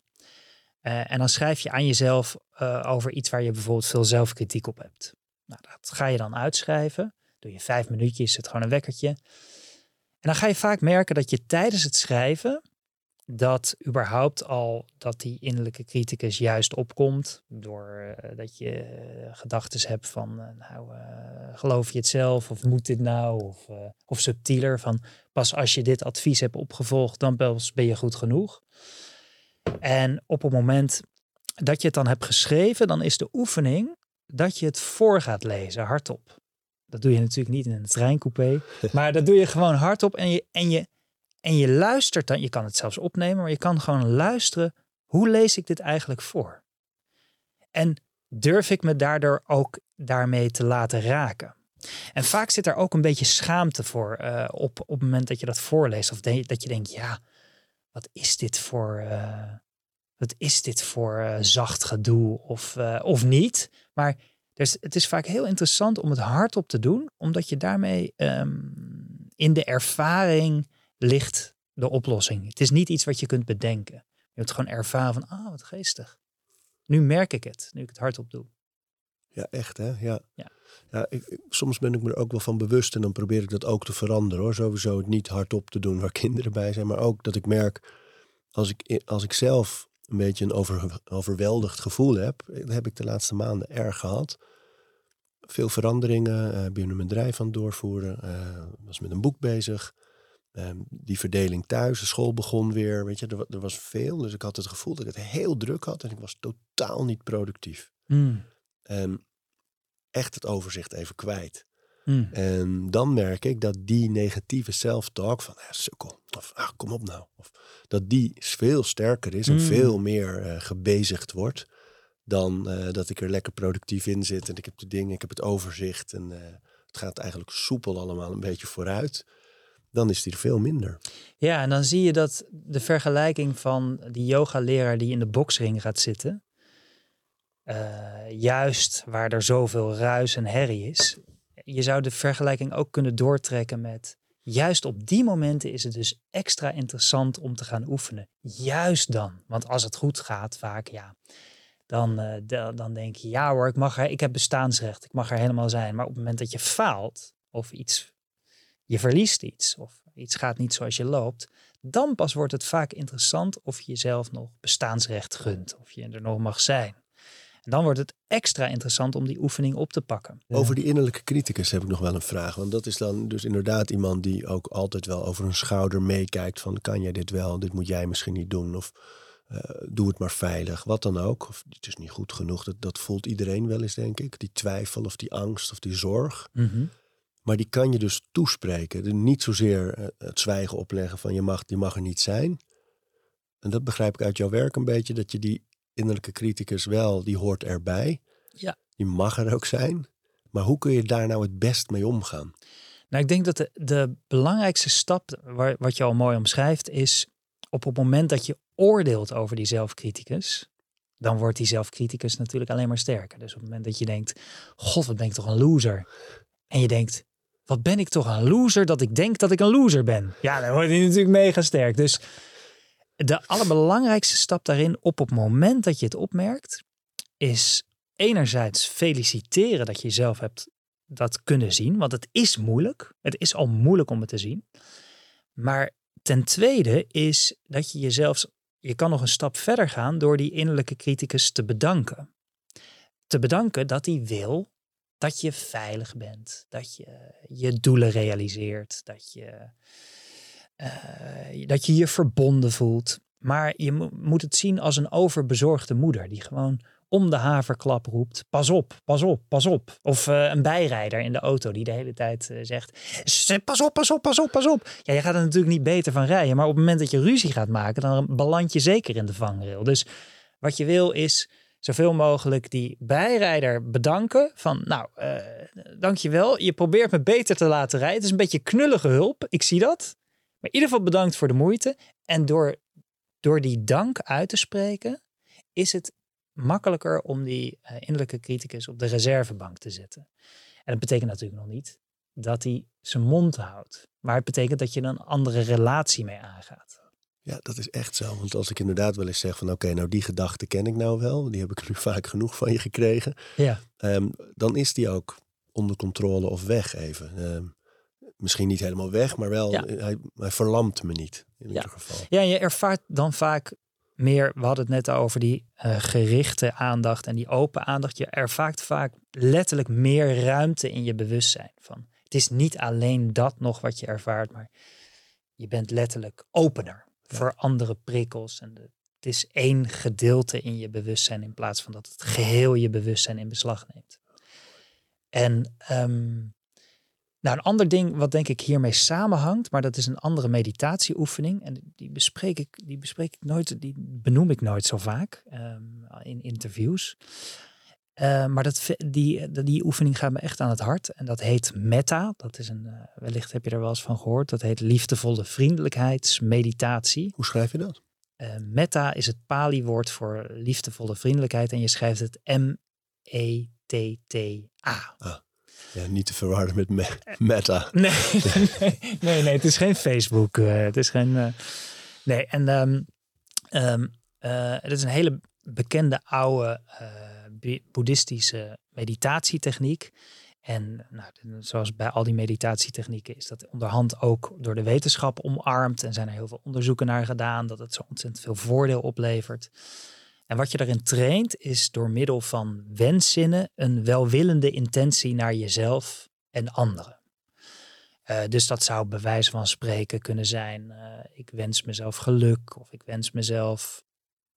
Uh, en dan schrijf je aan jezelf uh, over iets waar je bijvoorbeeld veel zelfkritiek op hebt. Nou, dat ga je dan uitschrijven. Doe je vijf minuutjes, zet gewoon een wekkertje. En dan ga je vaak merken dat je tijdens het schrijven dat überhaupt al dat die innerlijke criticus juist opkomt. Door uh, dat je uh, gedachten hebt van, uh, nou, geloof je het zelf? Of moet dit nou? Of, of subtieler van, pas als je dit advies hebt opgevolgd, dan ben je goed genoeg. En op het moment dat je het dan hebt geschreven, dan is de oefening dat je het voor gaat lezen, hardop. Dat doe je natuurlijk niet in een treincoupé, [laughs] maar dat doe je gewoon hardop en je, en je en je luistert dan, je kan het zelfs opnemen, maar je kan gewoon luisteren. Hoe lees ik dit eigenlijk voor? En durf ik me daardoor ook daarmee te laten raken? En vaak zit er ook een beetje schaamte voor uh, op, op het moment dat je dat voorleest. Of dat je denkt, ja, wat is dit voor, uh, wat is dit voor uh, zacht gedoe of, of niet? Maar dus het is vaak heel interessant om het hardop te doen, omdat je daarmee um, in de ervaring ligt de oplossing. Het is niet iets wat je kunt bedenken. Je moet gewoon ervaren van, ah, wat geestig. Nu merk ik het, nu ik het hardop doe. Ja, echt hè? Ja. ja. ja ik, soms ben ik me er ook wel van bewust en dan probeer ik dat ook te veranderen hoor. Sowieso het niet hardop te doen waar [laughs] kinderen bij zijn. Maar ook dat ik merk, als ik, als ik zelf een beetje een over, overweldigd gevoel heb. Dat heb ik de laatste maanden erg gehad. Veel veranderingen, uh, ben een bedrijf aan het doorvoeren. Uh, was met een boek bezig. Ehm, die verdeling thuis, de school begon weer. Weet je, er, er, was veel. Dus ik had het gevoel dat ik het heel druk had en ik was totaal niet productief. Mm. En echt het overzicht even kwijt. Mm. En dan merk ik dat die negatieve self-talk van ja, sukkel, of ah, kom op nou, of dat die veel sterker is en Mm. veel meer eh, gebezigd wordt dan eh, dat ik er lekker productief in zit en ik heb de dingen, ik heb het overzicht en eh, het gaat eigenlijk soepel allemaal een beetje vooruit dan is die veel minder. Ja, en dan zie je dat de vergelijking van die yoga-leraar die in de boksring gaat zitten, eh, juist waar er zoveel ruis en herrie is, je zou de vergelijking ook kunnen doortrekken met, juist op die momenten is het dus extra interessant om te gaan oefenen. Juist dan, want als het goed gaat, vaak ja, dan, de, dan denk je, ja hoor, ik, mag er, ik heb bestaansrecht, ik mag er helemaal zijn. Maar op het moment dat je faalt of iets je verliest iets of iets gaat niet zoals je loopt, dan pas wordt het vaak interessant of je jezelf nog bestaansrecht gunt, of je er nog mag zijn. En dan wordt het extra interessant om die oefening op te pakken. Over die innerlijke criticus heb ik nog wel een vraag. Want dat is dan dus inderdaad iemand die ook altijd wel over een schouder meekijkt van kan jij dit wel, dit moet jij misschien niet doen of uh, doe het maar veilig, wat dan ook. Of het is niet goed genoeg, dat, dat voelt iedereen wel eens denk ik. Die twijfel of die angst of die zorg. Mm -hmm. Maar die kan je dus toespreken. Niet zozeer eh, het zwijgen opleggen van je mag, die mag er niet zijn. En dat begrijp ik uit jouw werk een beetje, dat je die innerlijke criticus wel, die hoort erbij. Ja. Die mag er ook zijn. Maar hoe kun je daar nou het best mee omgaan? Nou, ik denk dat de, de belangrijkste stap, waar, wat je al mooi omschrijft, is op het moment dat je oordeelt over die zelfcriticus, dan wordt die zelfcriticus natuurlijk alleen maar sterker. Dus op het moment dat je denkt, god, wat ben ik toch een loser. En je denkt, wat ben ik toch een loser dat ik denk dat ik een loser ben. Ja, dan wordt hij natuurlijk mega sterk. Dus de allerbelangrijkste stap daarin op het moment dat je het opmerkt, is enerzijds feliciteren dat je jezelf hebt dat kunnen zien. Want het is moeilijk. Het is al moeilijk om het te zien. Maar ten tweede is dat je jezelf, je kan nog een stap verder gaan door die innerlijke criticus te bedanken. Te bedanken dat hij wil dat je veilig bent, dat je je doelen realiseert, dat je, uh, dat je je verbonden voelt. Maar je mo moet het zien als een overbezorgde moeder die gewoon om de haverklap roept: pas op, pas op, pas op. Of uh, een bijrijder in de auto die de hele tijd uh, zegt: pas op, pas op, pas op, pas op. Ja, je gaat er natuurlijk niet beter van rijden, maar op het moment dat je ruzie gaat maken, dan beland je zeker in de vangrail. Dus wat je wil is zoveel mogelijk die bijrijder bedanken. Van nou, uh, dankjewel. Je probeert me beter te laten rijden. Het is een beetje knullige hulp. Ik zie dat. Maar in ieder geval bedankt voor de moeite. En door, door die dank uit te spreken, is het makkelijker om die uh, innerlijke criticus op de reservebank te zetten. En dat betekent natuurlijk nog niet dat hij zijn mond houdt. Maar het betekent dat je een andere relatie mee aangaat. Ja, dat is echt zo. Want als ik inderdaad wel eens zeg van oké, okay, nou die gedachte ken ik nou wel. Die heb ik nu [laughs] vaak genoeg van je gekregen. Ja. Um, dan is die ook onder controle of weg even. Um, misschien niet helemaal weg, maar wel, Ja. hij, hij verlamt me niet in Ja. ieder geval. Ja, je ervaart dan vaak meer, we hadden het net over die eh, gerichte aandacht en die open aandacht. Je ervaart vaak letterlijk meer ruimte in je bewustzijn. Van, het is niet alleen dat nog wat je ervaart, maar je bent letterlijk opener. Voor andere prikkels. En het is één gedeelte in je bewustzijn in plaats van dat het geheel je bewustzijn in beslag neemt. En ehm, nou, een ander ding wat denk ik hiermee samenhangt, maar dat is een andere meditatieoefening. En die bespreek ik, die bespreek ik nooit, die benoem ik nooit zo vaak ehm, in interviews. Eh, maar dat, die, die, die oefening gaat me echt aan het hart. En dat heet metta. Dat is een, eh, wellicht heb je er wel eens van gehoord. Dat heet liefdevolle vriendelijkheidsmeditatie. Hoe schrijf je dat? Eh, metta is het Pali-woord voor liefdevolle vriendelijkheid. En je schrijft het E M-E-T-T-A. Ja, niet te verwarren met me- meta. [laughs] Nee, nee, nee, nee, het is geen Facebook. eh, het is geen. eh, nee, en ehm, ehm, eh, het is een hele bekende oude eh, boeddhistische meditatietechniek. En nou, zoals bij al die meditatietechnieken is dat onderhand ook door de wetenschap omarmd. En zijn er heel veel onderzoeken naar gedaan dat het zo ontzettend veel voordeel oplevert. En wat je daarin traint is door middel van wenszinnen een welwillende intentie naar jezelf en anderen. Eh, dus dat zou bij wijze van spreken kunnen zijn: eh, ik wens mezelf geluk, of ik wens mezelf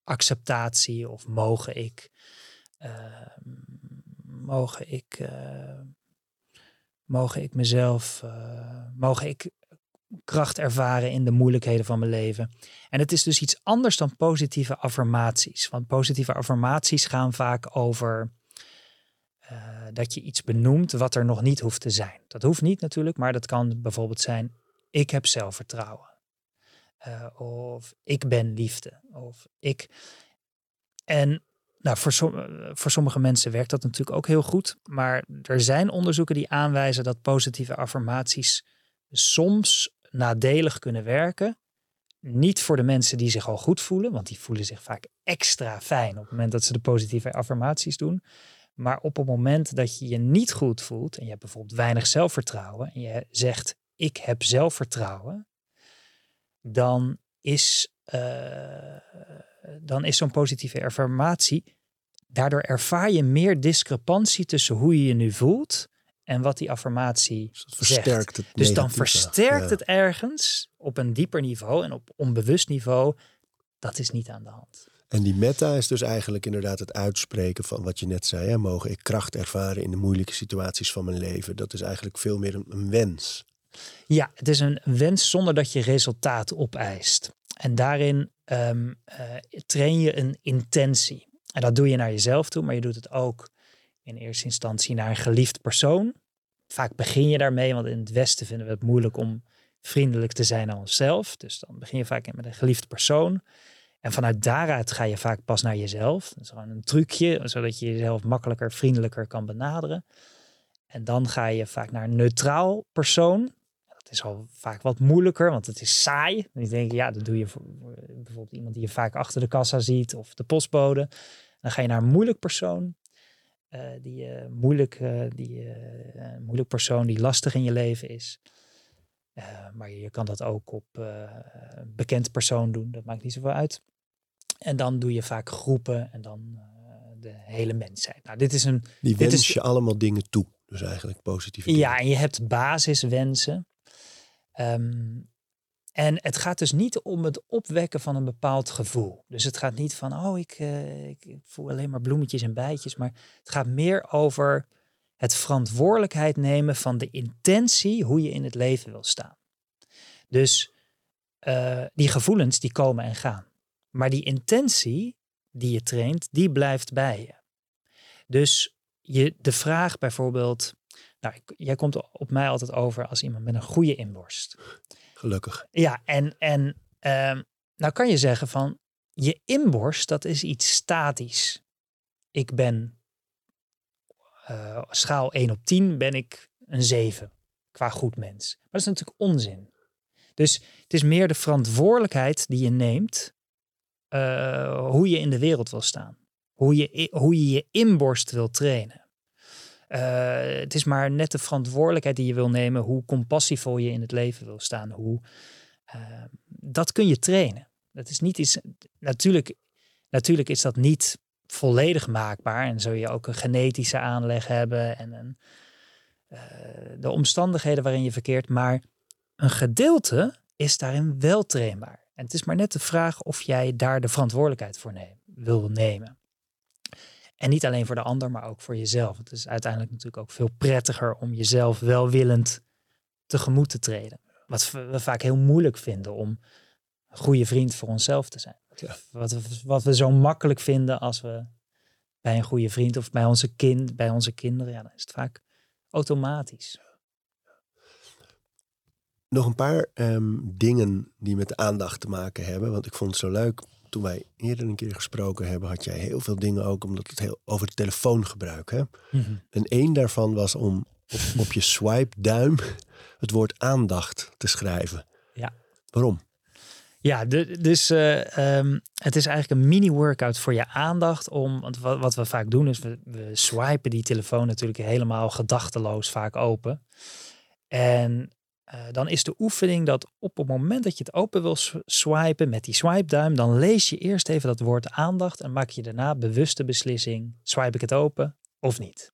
acceptatie, of mogen ik, mogen ik, eh, mogen ik mezelf, eh, mogen ik kracht ervaren in de moeilijkheden van mijn leven. En het is dus iets anders dan positieve affirmaties. Want positieve affirmaties gaan vaak over eh, dat je iets benoemt wat er nog niet hoeft te zijn. Dat hoeft niet natuurlijk, maar dat kan bijvoorbeeld zijn: ik heb zelfvertrouwen. Of ik ben liefde. Of ik. En nou, voor, voor sommige mensen werkt dat natuurlijk ook heel goed. Maar er zijn onderzoeken die aanwijzen dat positieve affirmaties soms nadelig kunnen werken. Niet voor de mensen die zich al goed voelen, want die voelen zich vaak extra fijn op het moment dat ze de positieve affirmaties doen. Maar op het moment dat je je niet goed voelt en je hebt bijvoorbeeld weinig zelfvertrouwen en je zegt ik heb zelfvertrouwen, dan is, eh, dan is zo'n positieve affirmatie, daardoor ervaar je meer discrepantie tussen hoe je je nu voelt en wat die affirmatie Dus zegt. versterkt het Dus dan versterkt Ja. het ergens op een dieper niveau en op onbewust niveau. Dat is niet aan de hand. En die meta is dus eigenlijk inderdaad het uitspreken van wat je net zei. Hè? Mogen ik kracht ervaren in de moeilijke situaties van mijn leven. Dat is eigenlijk veel meer een, een wens. Ja, het is een wens zonder dat je resultaat opeist. En daarin ehm, eh, train je een intentie. En dat doe je naar jezelf toe, maar je doet het ook in eerste instantie naar een geliefd persoon. Vaak begin je daarmee, want in het Westen vinden we het moeilijk om vriendelijk te zijn aan onszelf. Dus dan begin je vaak met een geliefd persoon. En vanuit daaruit ga je vaak pas naar jezelf. Dat is gewoon een trucje, zodat je jezelf makkelijker, vriendelijker kan benaderen. En dan ga je vaak naar een neutraal persoon. Dat is al vaak wat moeilijker, want het is saai. Ik denk, ja, dat doe je voor bijvoorbeeld iemand die je vaak achter de kassa ziet of de postbode. Dan ga je naar een moeilijk persoon. eh, die, eh, moeilijk, eh, die, moeilijk persoon die lastig in je leven is. Maar je kan dat ook op een bekend persoon doen. Dat maakt niet zoveel uit. En dan doe je vaak groepen en dan de hele mensheid. Nou, dit is een Die Dit wens is- je allemaal dingen toe. Dus eigenlijk positieve dingen. Ja, en je hebt basiswensen. Ehm, en het gaat dus niet om het opwekken van een bepaald gevoel. Dus het gaat niet van, oh, ik, eh, ik, voel alleen maar bloemetjes en bijtjes. Maar het gaat meer over het verantwoordelijkheid nemen van de intentie hoe je in het leven wil staan. Dus eh, die gevoelens die komen en gaan. Maar die intentie die je traint, die blijft bij je. Dus je, de vraag bijvoorbeeld, nou, jij komt op mij altijd over als iemand met een goede inborst. Gelukkig. Ja, en, en ehm, nou kan je zeggen van je inborst, dat is iets statisch. Ik ben eh, schaal 1 op 10 ben ik een 7 qua goed mens. Maar dat is natuurlijk onzin. Dus het is meer de verantwoordelijkheid die je neemt eh, hoe je in de wereld wil staan. Hoe je, hoe je je inborst wil trainen. Eh, het is maar net de verantwoordelijkheid die je wil nemen, hoe compassievol je in het leven wil staan. Hoe, eh, dat kun je trainen. Dat is niet iets. Natuurlijk, natuurlijk is dat niet volledig maakbaar. En zul je ook een genetische aanleg hebben en een, eh, de omstandigheden waarin je verkeert. Maar een gedeelte is daarin wel trainbaar. En het is maar net de vraag of jij daar de verantwoordelijkheid voor neem, wil nemen. En niet alleen voor de ander, maar ook voor jezelf. Het is uiteindelijk natuurlijk ook veel prettiger om jezelf welwillend tegemoet te treden. Wat we vaak heel moeilijk vinden om een goede vriend voor onszelf te zijn. Ja. Wat, we, wat we zo makkelijk vinden als we bij een goede vriend of bij onze kind, bij onze kinderen, ja, dan is het vaak automatisch. Nog een paar ehm, dingen die met de aandacht te maken hebben. Want ik vond het zo leuk. Toen wij eerder een keer gesproken hebben, had jij heel veel dingen ook omdat het heel over het telefoongebruik. Hè? En één daarvan was om op, op je swipe duim [laughs] het woord aandacht te schrijven. Ja. Waarom? Ja, de, dus eh, ehm, het is eigenlijk een mini-workout voor je aandacht. Om, want wat, wat we vaak doen is, we, we swipen die telefoon natuurlijk helemaal gedachteloos vaak open. En eh, dan is de oefening dat op het moment dat je het open wil swipen met die swipe duim, dan lees je eerst even dat woord aandacht en maak je daarna bewuste beslissing, swipe ik het open of niet.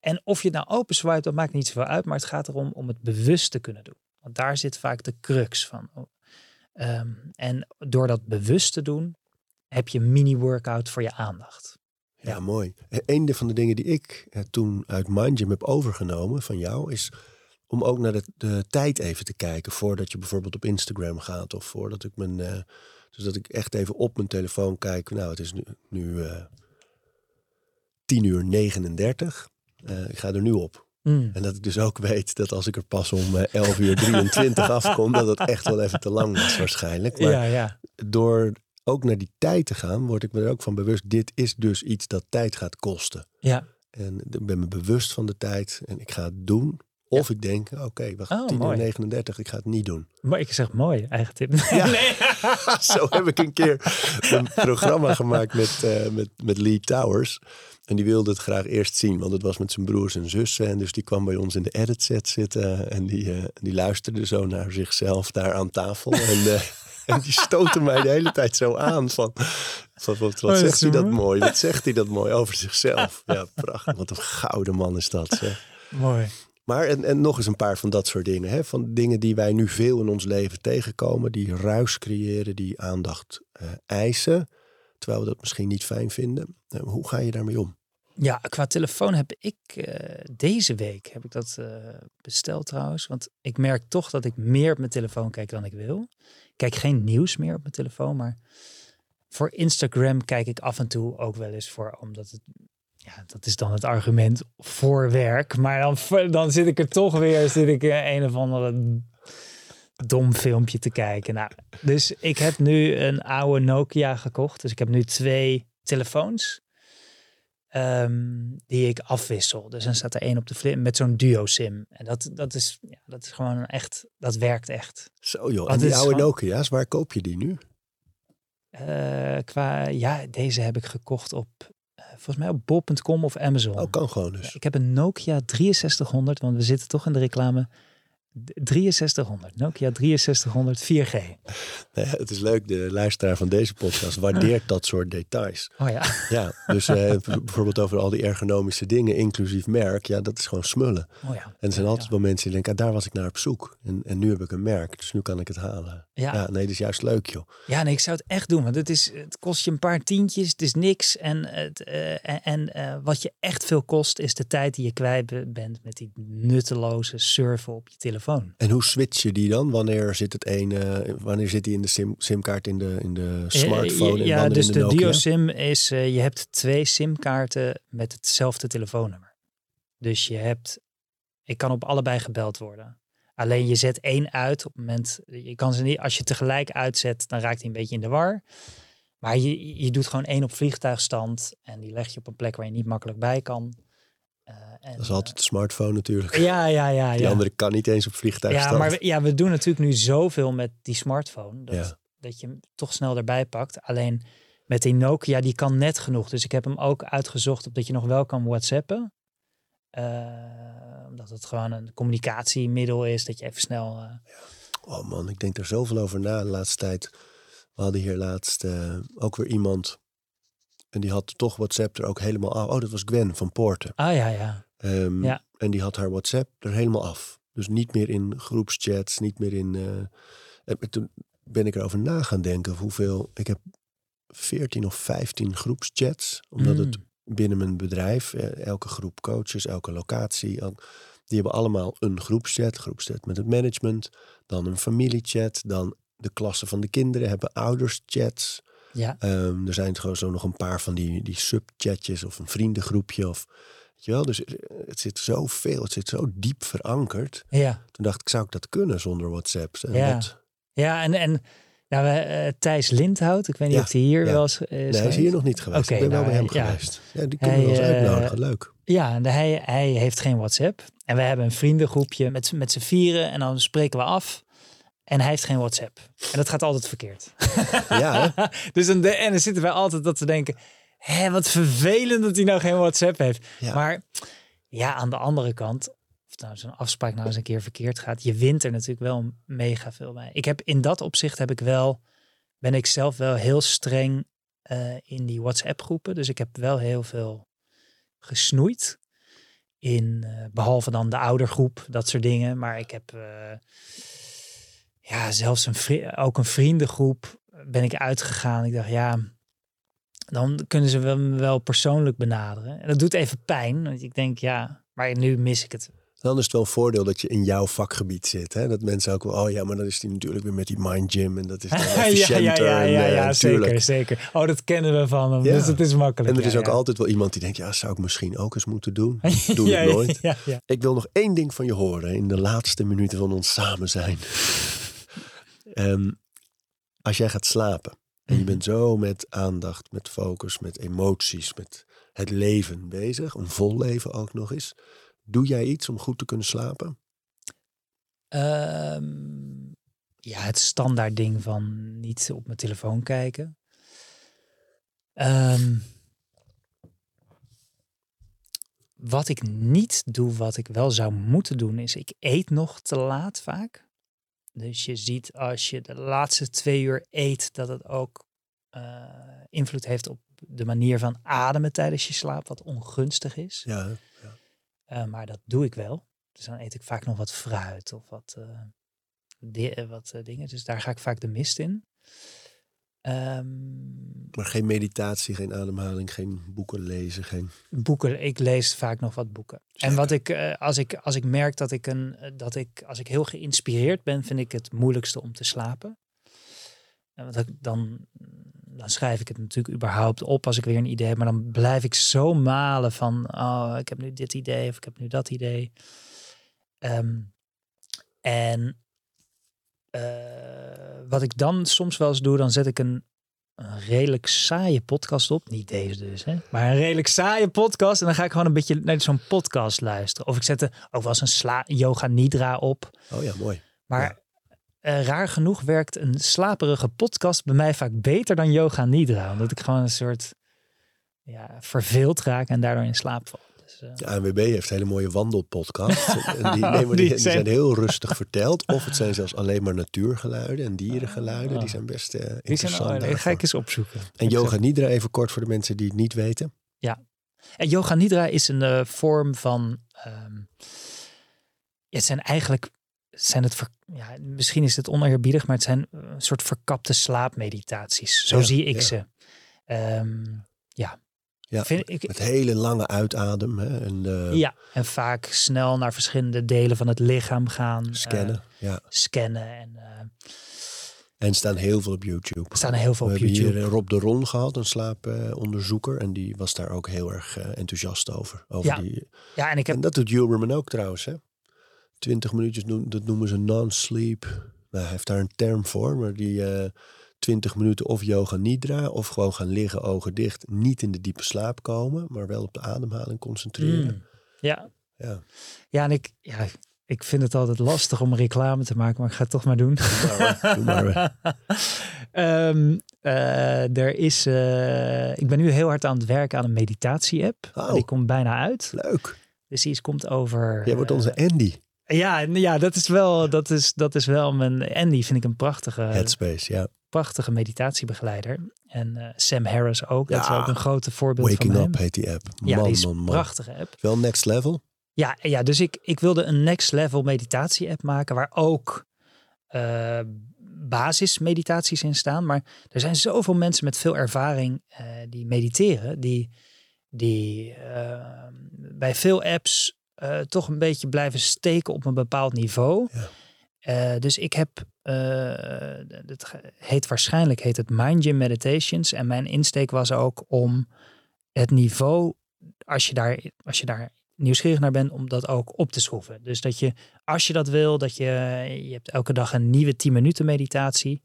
En of je het nou open swipe, dat maakt niet zoveel uit, maar het gaat erom om het bewust te kunnen doen. Want daar zit vaak de crux van. Ehm, en door dat bewust te doen, heb je een mini-workout voor je aandacht. Ja, mooi. En Een van de dingen die ik eh, toen uit Mindgym heb overgenomen van jou is om ook naar de, de tijd even te kijken voordat je bijvoorbeeld op Instagram gaat of voordat ik mijn, eh, dus dat ik echt even op mijn telefoon kijk. Nou, het is nu, nu eh 10 uur 39. Eh, ik ga er nu op. Mm. En dat ik dus ook weet dat als ik er pas om eh, 11 uur 23 [laughs] afkom, dat het echt wel even te lang was waarschijnlijk. Maar Ja, ja. door ook naar die tijd te gaan, word ik me er ook van bewust. Dit is dus iets dat tijd gaat kosten. ja. En ik ben me bewust van de tijd en ik ga het doen. Of ik denk, oké, wacht, Oh, 10 uur mooi. 39, ik ga het niet doen. Maar ik zeg mooi, eigen tip. Ja. Nee. [laughs] [laughs] Zo heb ik een keer een programma gemaakt met, eh, met, met Lee Towers. En die wilde het graag eerst zien, want het was met zijn broers en zussen. En dus die kwam bij ons in de edit set zitten. En die, eh, die luisterde zo naar zichzelf daar aan tafel. [laughs] En, eh, en die stootte mij de hele tijd zo aan van... van wat, wat dat zegt is hij dat mooi. mooi? Wat zegt hij dat mooi over zichzelf? Ja, prachtig. Wat een gouden man is dat, zeg. mooi. Maar en, en nog eens een paar van dat soort dingen. Hè? Van dingen die wij nu veel in ons leven tegenkomen. Die ruis creëren, die aandacht eh, eisen. Terwijl we dat misschien niet fijn vinden. Eh, hoe ga je daarmee om? Ja, qua telefoon heb ik eh, deze week heb ik dat besteld trouwens. Want ik merk toch dat ik meer op mijn telefoon kijk dan ik wil. Ik kijk geen nieuws meer op mijn telefoon, maar voor Instagram kijk ik af en toe ook wel eens voor, omdat het, ja, dat is dan het argument voor werk. Maar dan, dan zit ik er toch weer, zit ik eh, een of andere dom filmpje te kijken. Nou, dus ik heb nu een oude Nokia gekocht. Dus ik heb nu twee telefoons ehm, die ik afwissel. Dus dan staat er één op de flip met zo'n duo sim. En dat, dat, is, ja, dat is gewoon echt, dat werkt echt. Zo joh, en die oude gewoon- Nokia's, waar koop je die nu? Eh, qua, ja, deze heb ik gekocht op, volgens mij op bol.com of Amazon. Oh, kan gewoon dus. Ik heb een Nokia 6300, want we zitten toch in de reclame. D- 6300, Nokia 6300 4G. Nee, het is leuk, de luisteraar van deze podcast waardeert dat soort details. Oh ja, [laughs] Ja, dus eh, bijvoorbeeld over al die ergonomische dingen, inclusief merk. Ja, dat is gewoon smullen. oh ja. En er zijn altijd wel mensen die denken, ah, daar was ik naar op zoek. En, en nu heb ik een merk, dus nu kan ik het halen. Ja. Ja, nee, dat is juist leuk joh. Ja, nee, ik zou het echt doen. Want het, is, het kost je een paar tientjes, het is niks. En, het, eh, en, eh, wat je echt veel kost, is de tijd die je kwijt be- bent met die nutteloze surfen op je telefoon. En hoe switch je die dan? Wanneer zit het een, wanneer zit die in de sim, simkaart in de, in de smartphone Eh, en ja, dus in de, de duo-sim is, je hebt twee simkaarten met hetzelfde telefoonnummer. Dus je hebt, ik kan op allebei gebeld worden. Alleen je zet één uit op het moment, je kan ze niet, als je tegelijk uitzet, dan raakt hij een beetje in de war. Maar je, je doet gewoon één op vliegtuigstand en die leg je op een plek waar je niet makkelijk bij kan. Eh, en, Dat is altijd de smartphone natuurlijk. ja, ja, ja. Die ja. andere kan niet eens op vliegtuig Ja, maar we, ja, we doen natuurlijk nu zoveel met die smartphone. Dat, Ja. dat je hem toch snel erbij pakt. Alleen met die Nokia, die kan net genoeg. Dus ik heb hem ook uitgezocht op dat je nog wel kan whatsappen. Eh, omdat het gewoon een communicatiemiddel is, dat je even snel... eh, Oh man, ik denk er zoveel over na de laatste tijd. We hadden hier laatst eh, ook weer iemand. En die had toch WhatsApp er ook helemaal af. Oh, dat was Gwen van Poorten. Ah ja, ja. Ehm, Ja. En die had haar WhatsApp er helemaal af. Dus niet meer in groepschats, niet meer in. eh, en toen ben ik erover na gaan denken hoeveel. Ik heb 14 of 15 groepschats. Omdat het Mm. Binnen mijn bedrijf, eh, elke groep coaches, elke locatie, die hebben allemaal een groepschat. Groepschat met het management, dan een familiechat, dan de klassen van de kinderen hebben ouderschats. Ja, Ehm, er zijn gewoon zo nog een paar van die, die subchatjes of een vriendengroepje. Of, weet je wel? Dus eh, het zit zoveel, het zit zo diep verankerd. ja. Toen dacht ik, zou ik dat kunnen zonder WhatsApp? En Ja. wat- ja en, en nou, we, eh, Thijs Lindhout, ik weet niet Ja, of hij hier ja. wel eh, is nee, hij is hier nog niet geweest. Oké, ik ben wel nou, bij hem ja. geweest. Ja, die kunnen we Hij, wel eens eh, uitnodigen. Leuk. Ja, en hij, hij heeft geen WhatsApp. En we hebben een vriendengroepje met, z'n- met z'n vieren. En dan spreken we af. En hij heeft geen WhatsApp. En dat gaat altijd verkeerd. Ja, hè? [laughs] dus dan, de, en dan zitten wij altijd dat te denken... Hé, wat vervelend dat hij nou geen WhatsApp heeft. Ja. Maar ja, aan de andere kant... Nou zo'n afspraak nou eens een keer verkeerd gaat... Je wint er natuurlijk wel mega veel bij. Ik heb in dat opzicht heb ik wel... Ben ik zelf wel heel streng eh, in die WhatsApp groepen. Dus ik heb wel heel veel gesnoeid. In, eh, behalve dan de oudergroep, dat soort dingen. Maar ik heb eh, ja, zelfs een ook een vriendengroep ben ik uitgegaan. Ik dacht, ja, dan kunnen ze me wel persoonlijk benaderen. En dat doet even pijn. Want ik denk, ja, maar nu mis ik het. Dan is het wel een voordeel dat je in jouw vakgebied zit. Hè? Dat mensen ook wel, oh ja, maar dan is die natuurlijk weer met die mind gym. En dat is [laughs] dan ja, ja, efficiënter. ja, eh, ja zeker, zeker. Oh, dat kennen we van hem. Dus het is makkelijk. En er is ook altijd wel iemand die denkt, ja, zou ik misschien ook eens moeten doen. [laughs] Doe het nooit. Ik wil nog één ding van je horen in de laatste minuten van ons samen zijn. [laughs] Ehm, als jij gaat slapen en je Mhm. bent zo met aandacht, met focus, met emoties, met het leven bezig, een vol leven ook nog eens. Doe jij iets om goed te kunnen slapen? Ehm, ja, het standaard ding van niet op mijn telefoon kijken. Ehm, wat ik niet doe, wat ik wel zou moeten doen, is ik eet nog te laat vaak. Dus je ziet als je de laatste twee uur eet, dat het ook eh, invloed heeft op de manier van ademen tijdens je slaap, wat ongunstig is. Ja, Eh, maar dat doe ik wel. Dus dan eet ik vaak nog wat fruit of wat, eh, di- eh, wat dingen. Dus daar ga ik vaak de mist in. Ehm, maar geen meditatie, geen ademhaling, geen boeken lezen, geen... boeken, ik lees vaak nog wat boeken. En wat ik, als ik, als ik merk dat ik een, dat ik, als ik heel geïnspireerd ben, vind ik het moeilijkste om te slapen. En want dan, dan schrijf ik het natuurlijk überhaupt op als ik weer een idee heb. Maar dan blijf ik zo malen van, oh, ik heb nu dit idee of ik heb nu dat idee. Ehm, en eh, wat ik dan soms wel eens doe, dan zet ik een, een redelijk saaie podcast op. Niet deze dus, hè? maar een redelijk saaie podcast. En dan ga ik gewoon een beetje naar zo'n podcast luisteren. Of ik zet er ook wel eens een sla yoga nidra op. Oh ja, mooi. Maar eh, raar genoeg werkt een slaperige podcast bij mij vaak beter dan yoga nidra. Omdat ik gewoon een soort ja, verveeld raak en daardoor in slaap val. Dus, eh, De ANWB heeft hele mooie wandelpodcasts. [laughs] en die, die, Die die zijn... zijn- heel rustig verteld. Of het zijn zelfs alleen maar natuurgeluiden en dierengeluiden. Die Ah. zijn best eh die interessant. nee, ga ik eens opzoeken. En yoga nidra even kort voor de mensen die het niet weten. En yoga nidra is een vorm van. ehm, ja, het zijn eigenlijk. Zijn het ja, misschien is het oneerbiedig, maar het zijn eh, een soort verkapte slaapmeditaties. Zo Ja, zie ik ja. ze. Ehm, Ja, vind ik, met hele lange uitadem. Hè, en eh, ja, en vaak snel naar verschillende delen van het lichaam gaan. eh, scannen. ja. scannen. En En staan heel veel op YouTube. er staan heel veel We op hebben YouTube. hier eh, Rob de Ron gehad, een slaaponderzoeker. en die was daar ook heel erg enthousiast over. over Ja, die, ja, en ik heb. En dat doet Huberman ook trouwens. Hè? 20 minuutjes, dat noemen ze non-sleep. Nou, hij heeft daar een term voor, maar die eh 20 minuten of yoga nidra... of gewoon gaan liggen, ogen dicht, niet in de diepe slaap komen... maar wel op de ademhaling concentreren. Mm, ja, Ja, ja, en ik, ja, ik vind het altijd lastig om reclame te maken, maar ik ga het toch maar doen. doe maar, doe. [laughs] Ehm, eh, er is, eh, ik ben nu heel hard aan het werken aan een meditatie-app. Oh. Die komt bijna uit. Leuk. Dus die komt over... Jij wordt eh, onze Andy. Ja, ja dat, is wel, dat, is, dat is wel mijn... Andy vind ik een prachtige, Headspace, ja. prachtige meditatiebegeleider. En eh, Sam Harris ook. Dat is Ja. ook een grote voorbeeld Waking van Up hem. heet die app. Ja, man, die is man, prachtige app. Wel next level. Ja, ja dus ik, ik wilde een next level meditatie app maken waar ook eh basismeditaties in staan. Maar er zijn zoveel mensen met veel ervaring eh, die mediteren, die, die bij veel apps eh, toch een beetje blijven steken op een bepaald niveau. Ja. Eh, dus ik heb, eh, het heet waarschijnlijk heet het Mind Gym Meditations. En mijn insteek was ook om het niveau, als je daar, als je daar nieuwsgierig naar bent, om dat ook op te schroeven. Dus dat je, als je dat wil, dat je, je hebt elke dag een nieuwe 10 minuten meditatie.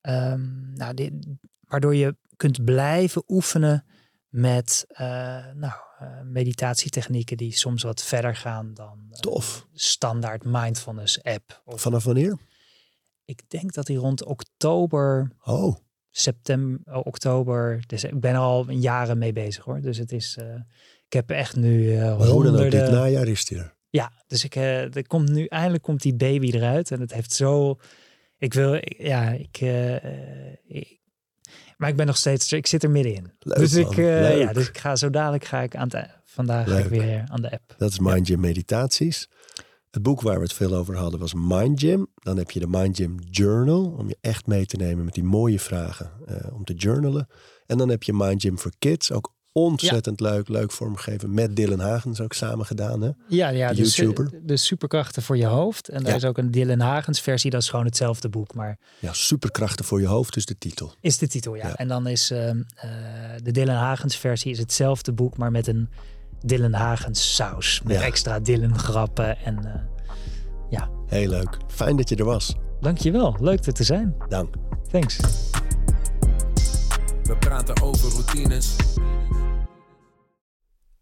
Ehm, nou, dit, waardoor je kunt blijven oefenen met nou, meditatietechnieken die soms wat verder gaan dan eh, Tof. standaard mindfulness app. Of, Vanaf wanneer? ik denk dat die rond oktober, Oh, september, oh, oktober. Dus ik ben er al jaren mee bezig hoor. Dus het is, eh, ik heb echt nu eh oh dan ook dit najaar is die er. Ja, dus ik, eh er komt nu eindelijk komt die baby eruit en het heeft zo. Ik wil, ja, ik, eh, eh, ik- maar ik ben nog steeds, ik zit er middenin. Leuk, dus ik, eh, ja, dus ik ga zo dadelijk ga ik aan het, vandaag ga ik weer aan de app. Dat is Mind Gym Meditaties. Het boek waar we het veel over hadden was Mind Gym. Dan heb je de Mind Gym Journal, om je echt mee te nemen met die mooie vragen eh, om te journalen. En dan heb je Mind Gym for Kids, ook ontzettend leuk, leuk vormgegeven. Met Dylan Hagens ook samen gedaan. Hè? Ja, ja, De YouTuber. de superkrachten voor je hoofd. En daar Ja. is ook een Dylan Hagens versie, dat is gewoon hetzelfde boek, maar Ja, superkrachten voor je hoofd is de titel. is de titel, ja. Ja. En dan is ehm, eh, de Dylan Hagens versie is hetzelfde boek, maar met een Dylan Hagens saus. Met Ja. extra Dylan grappen en eh, Heel leuk. Fijn dat je er was. dankjewel. Leuk er te zijn. Dank. Thanks. We praten over routines.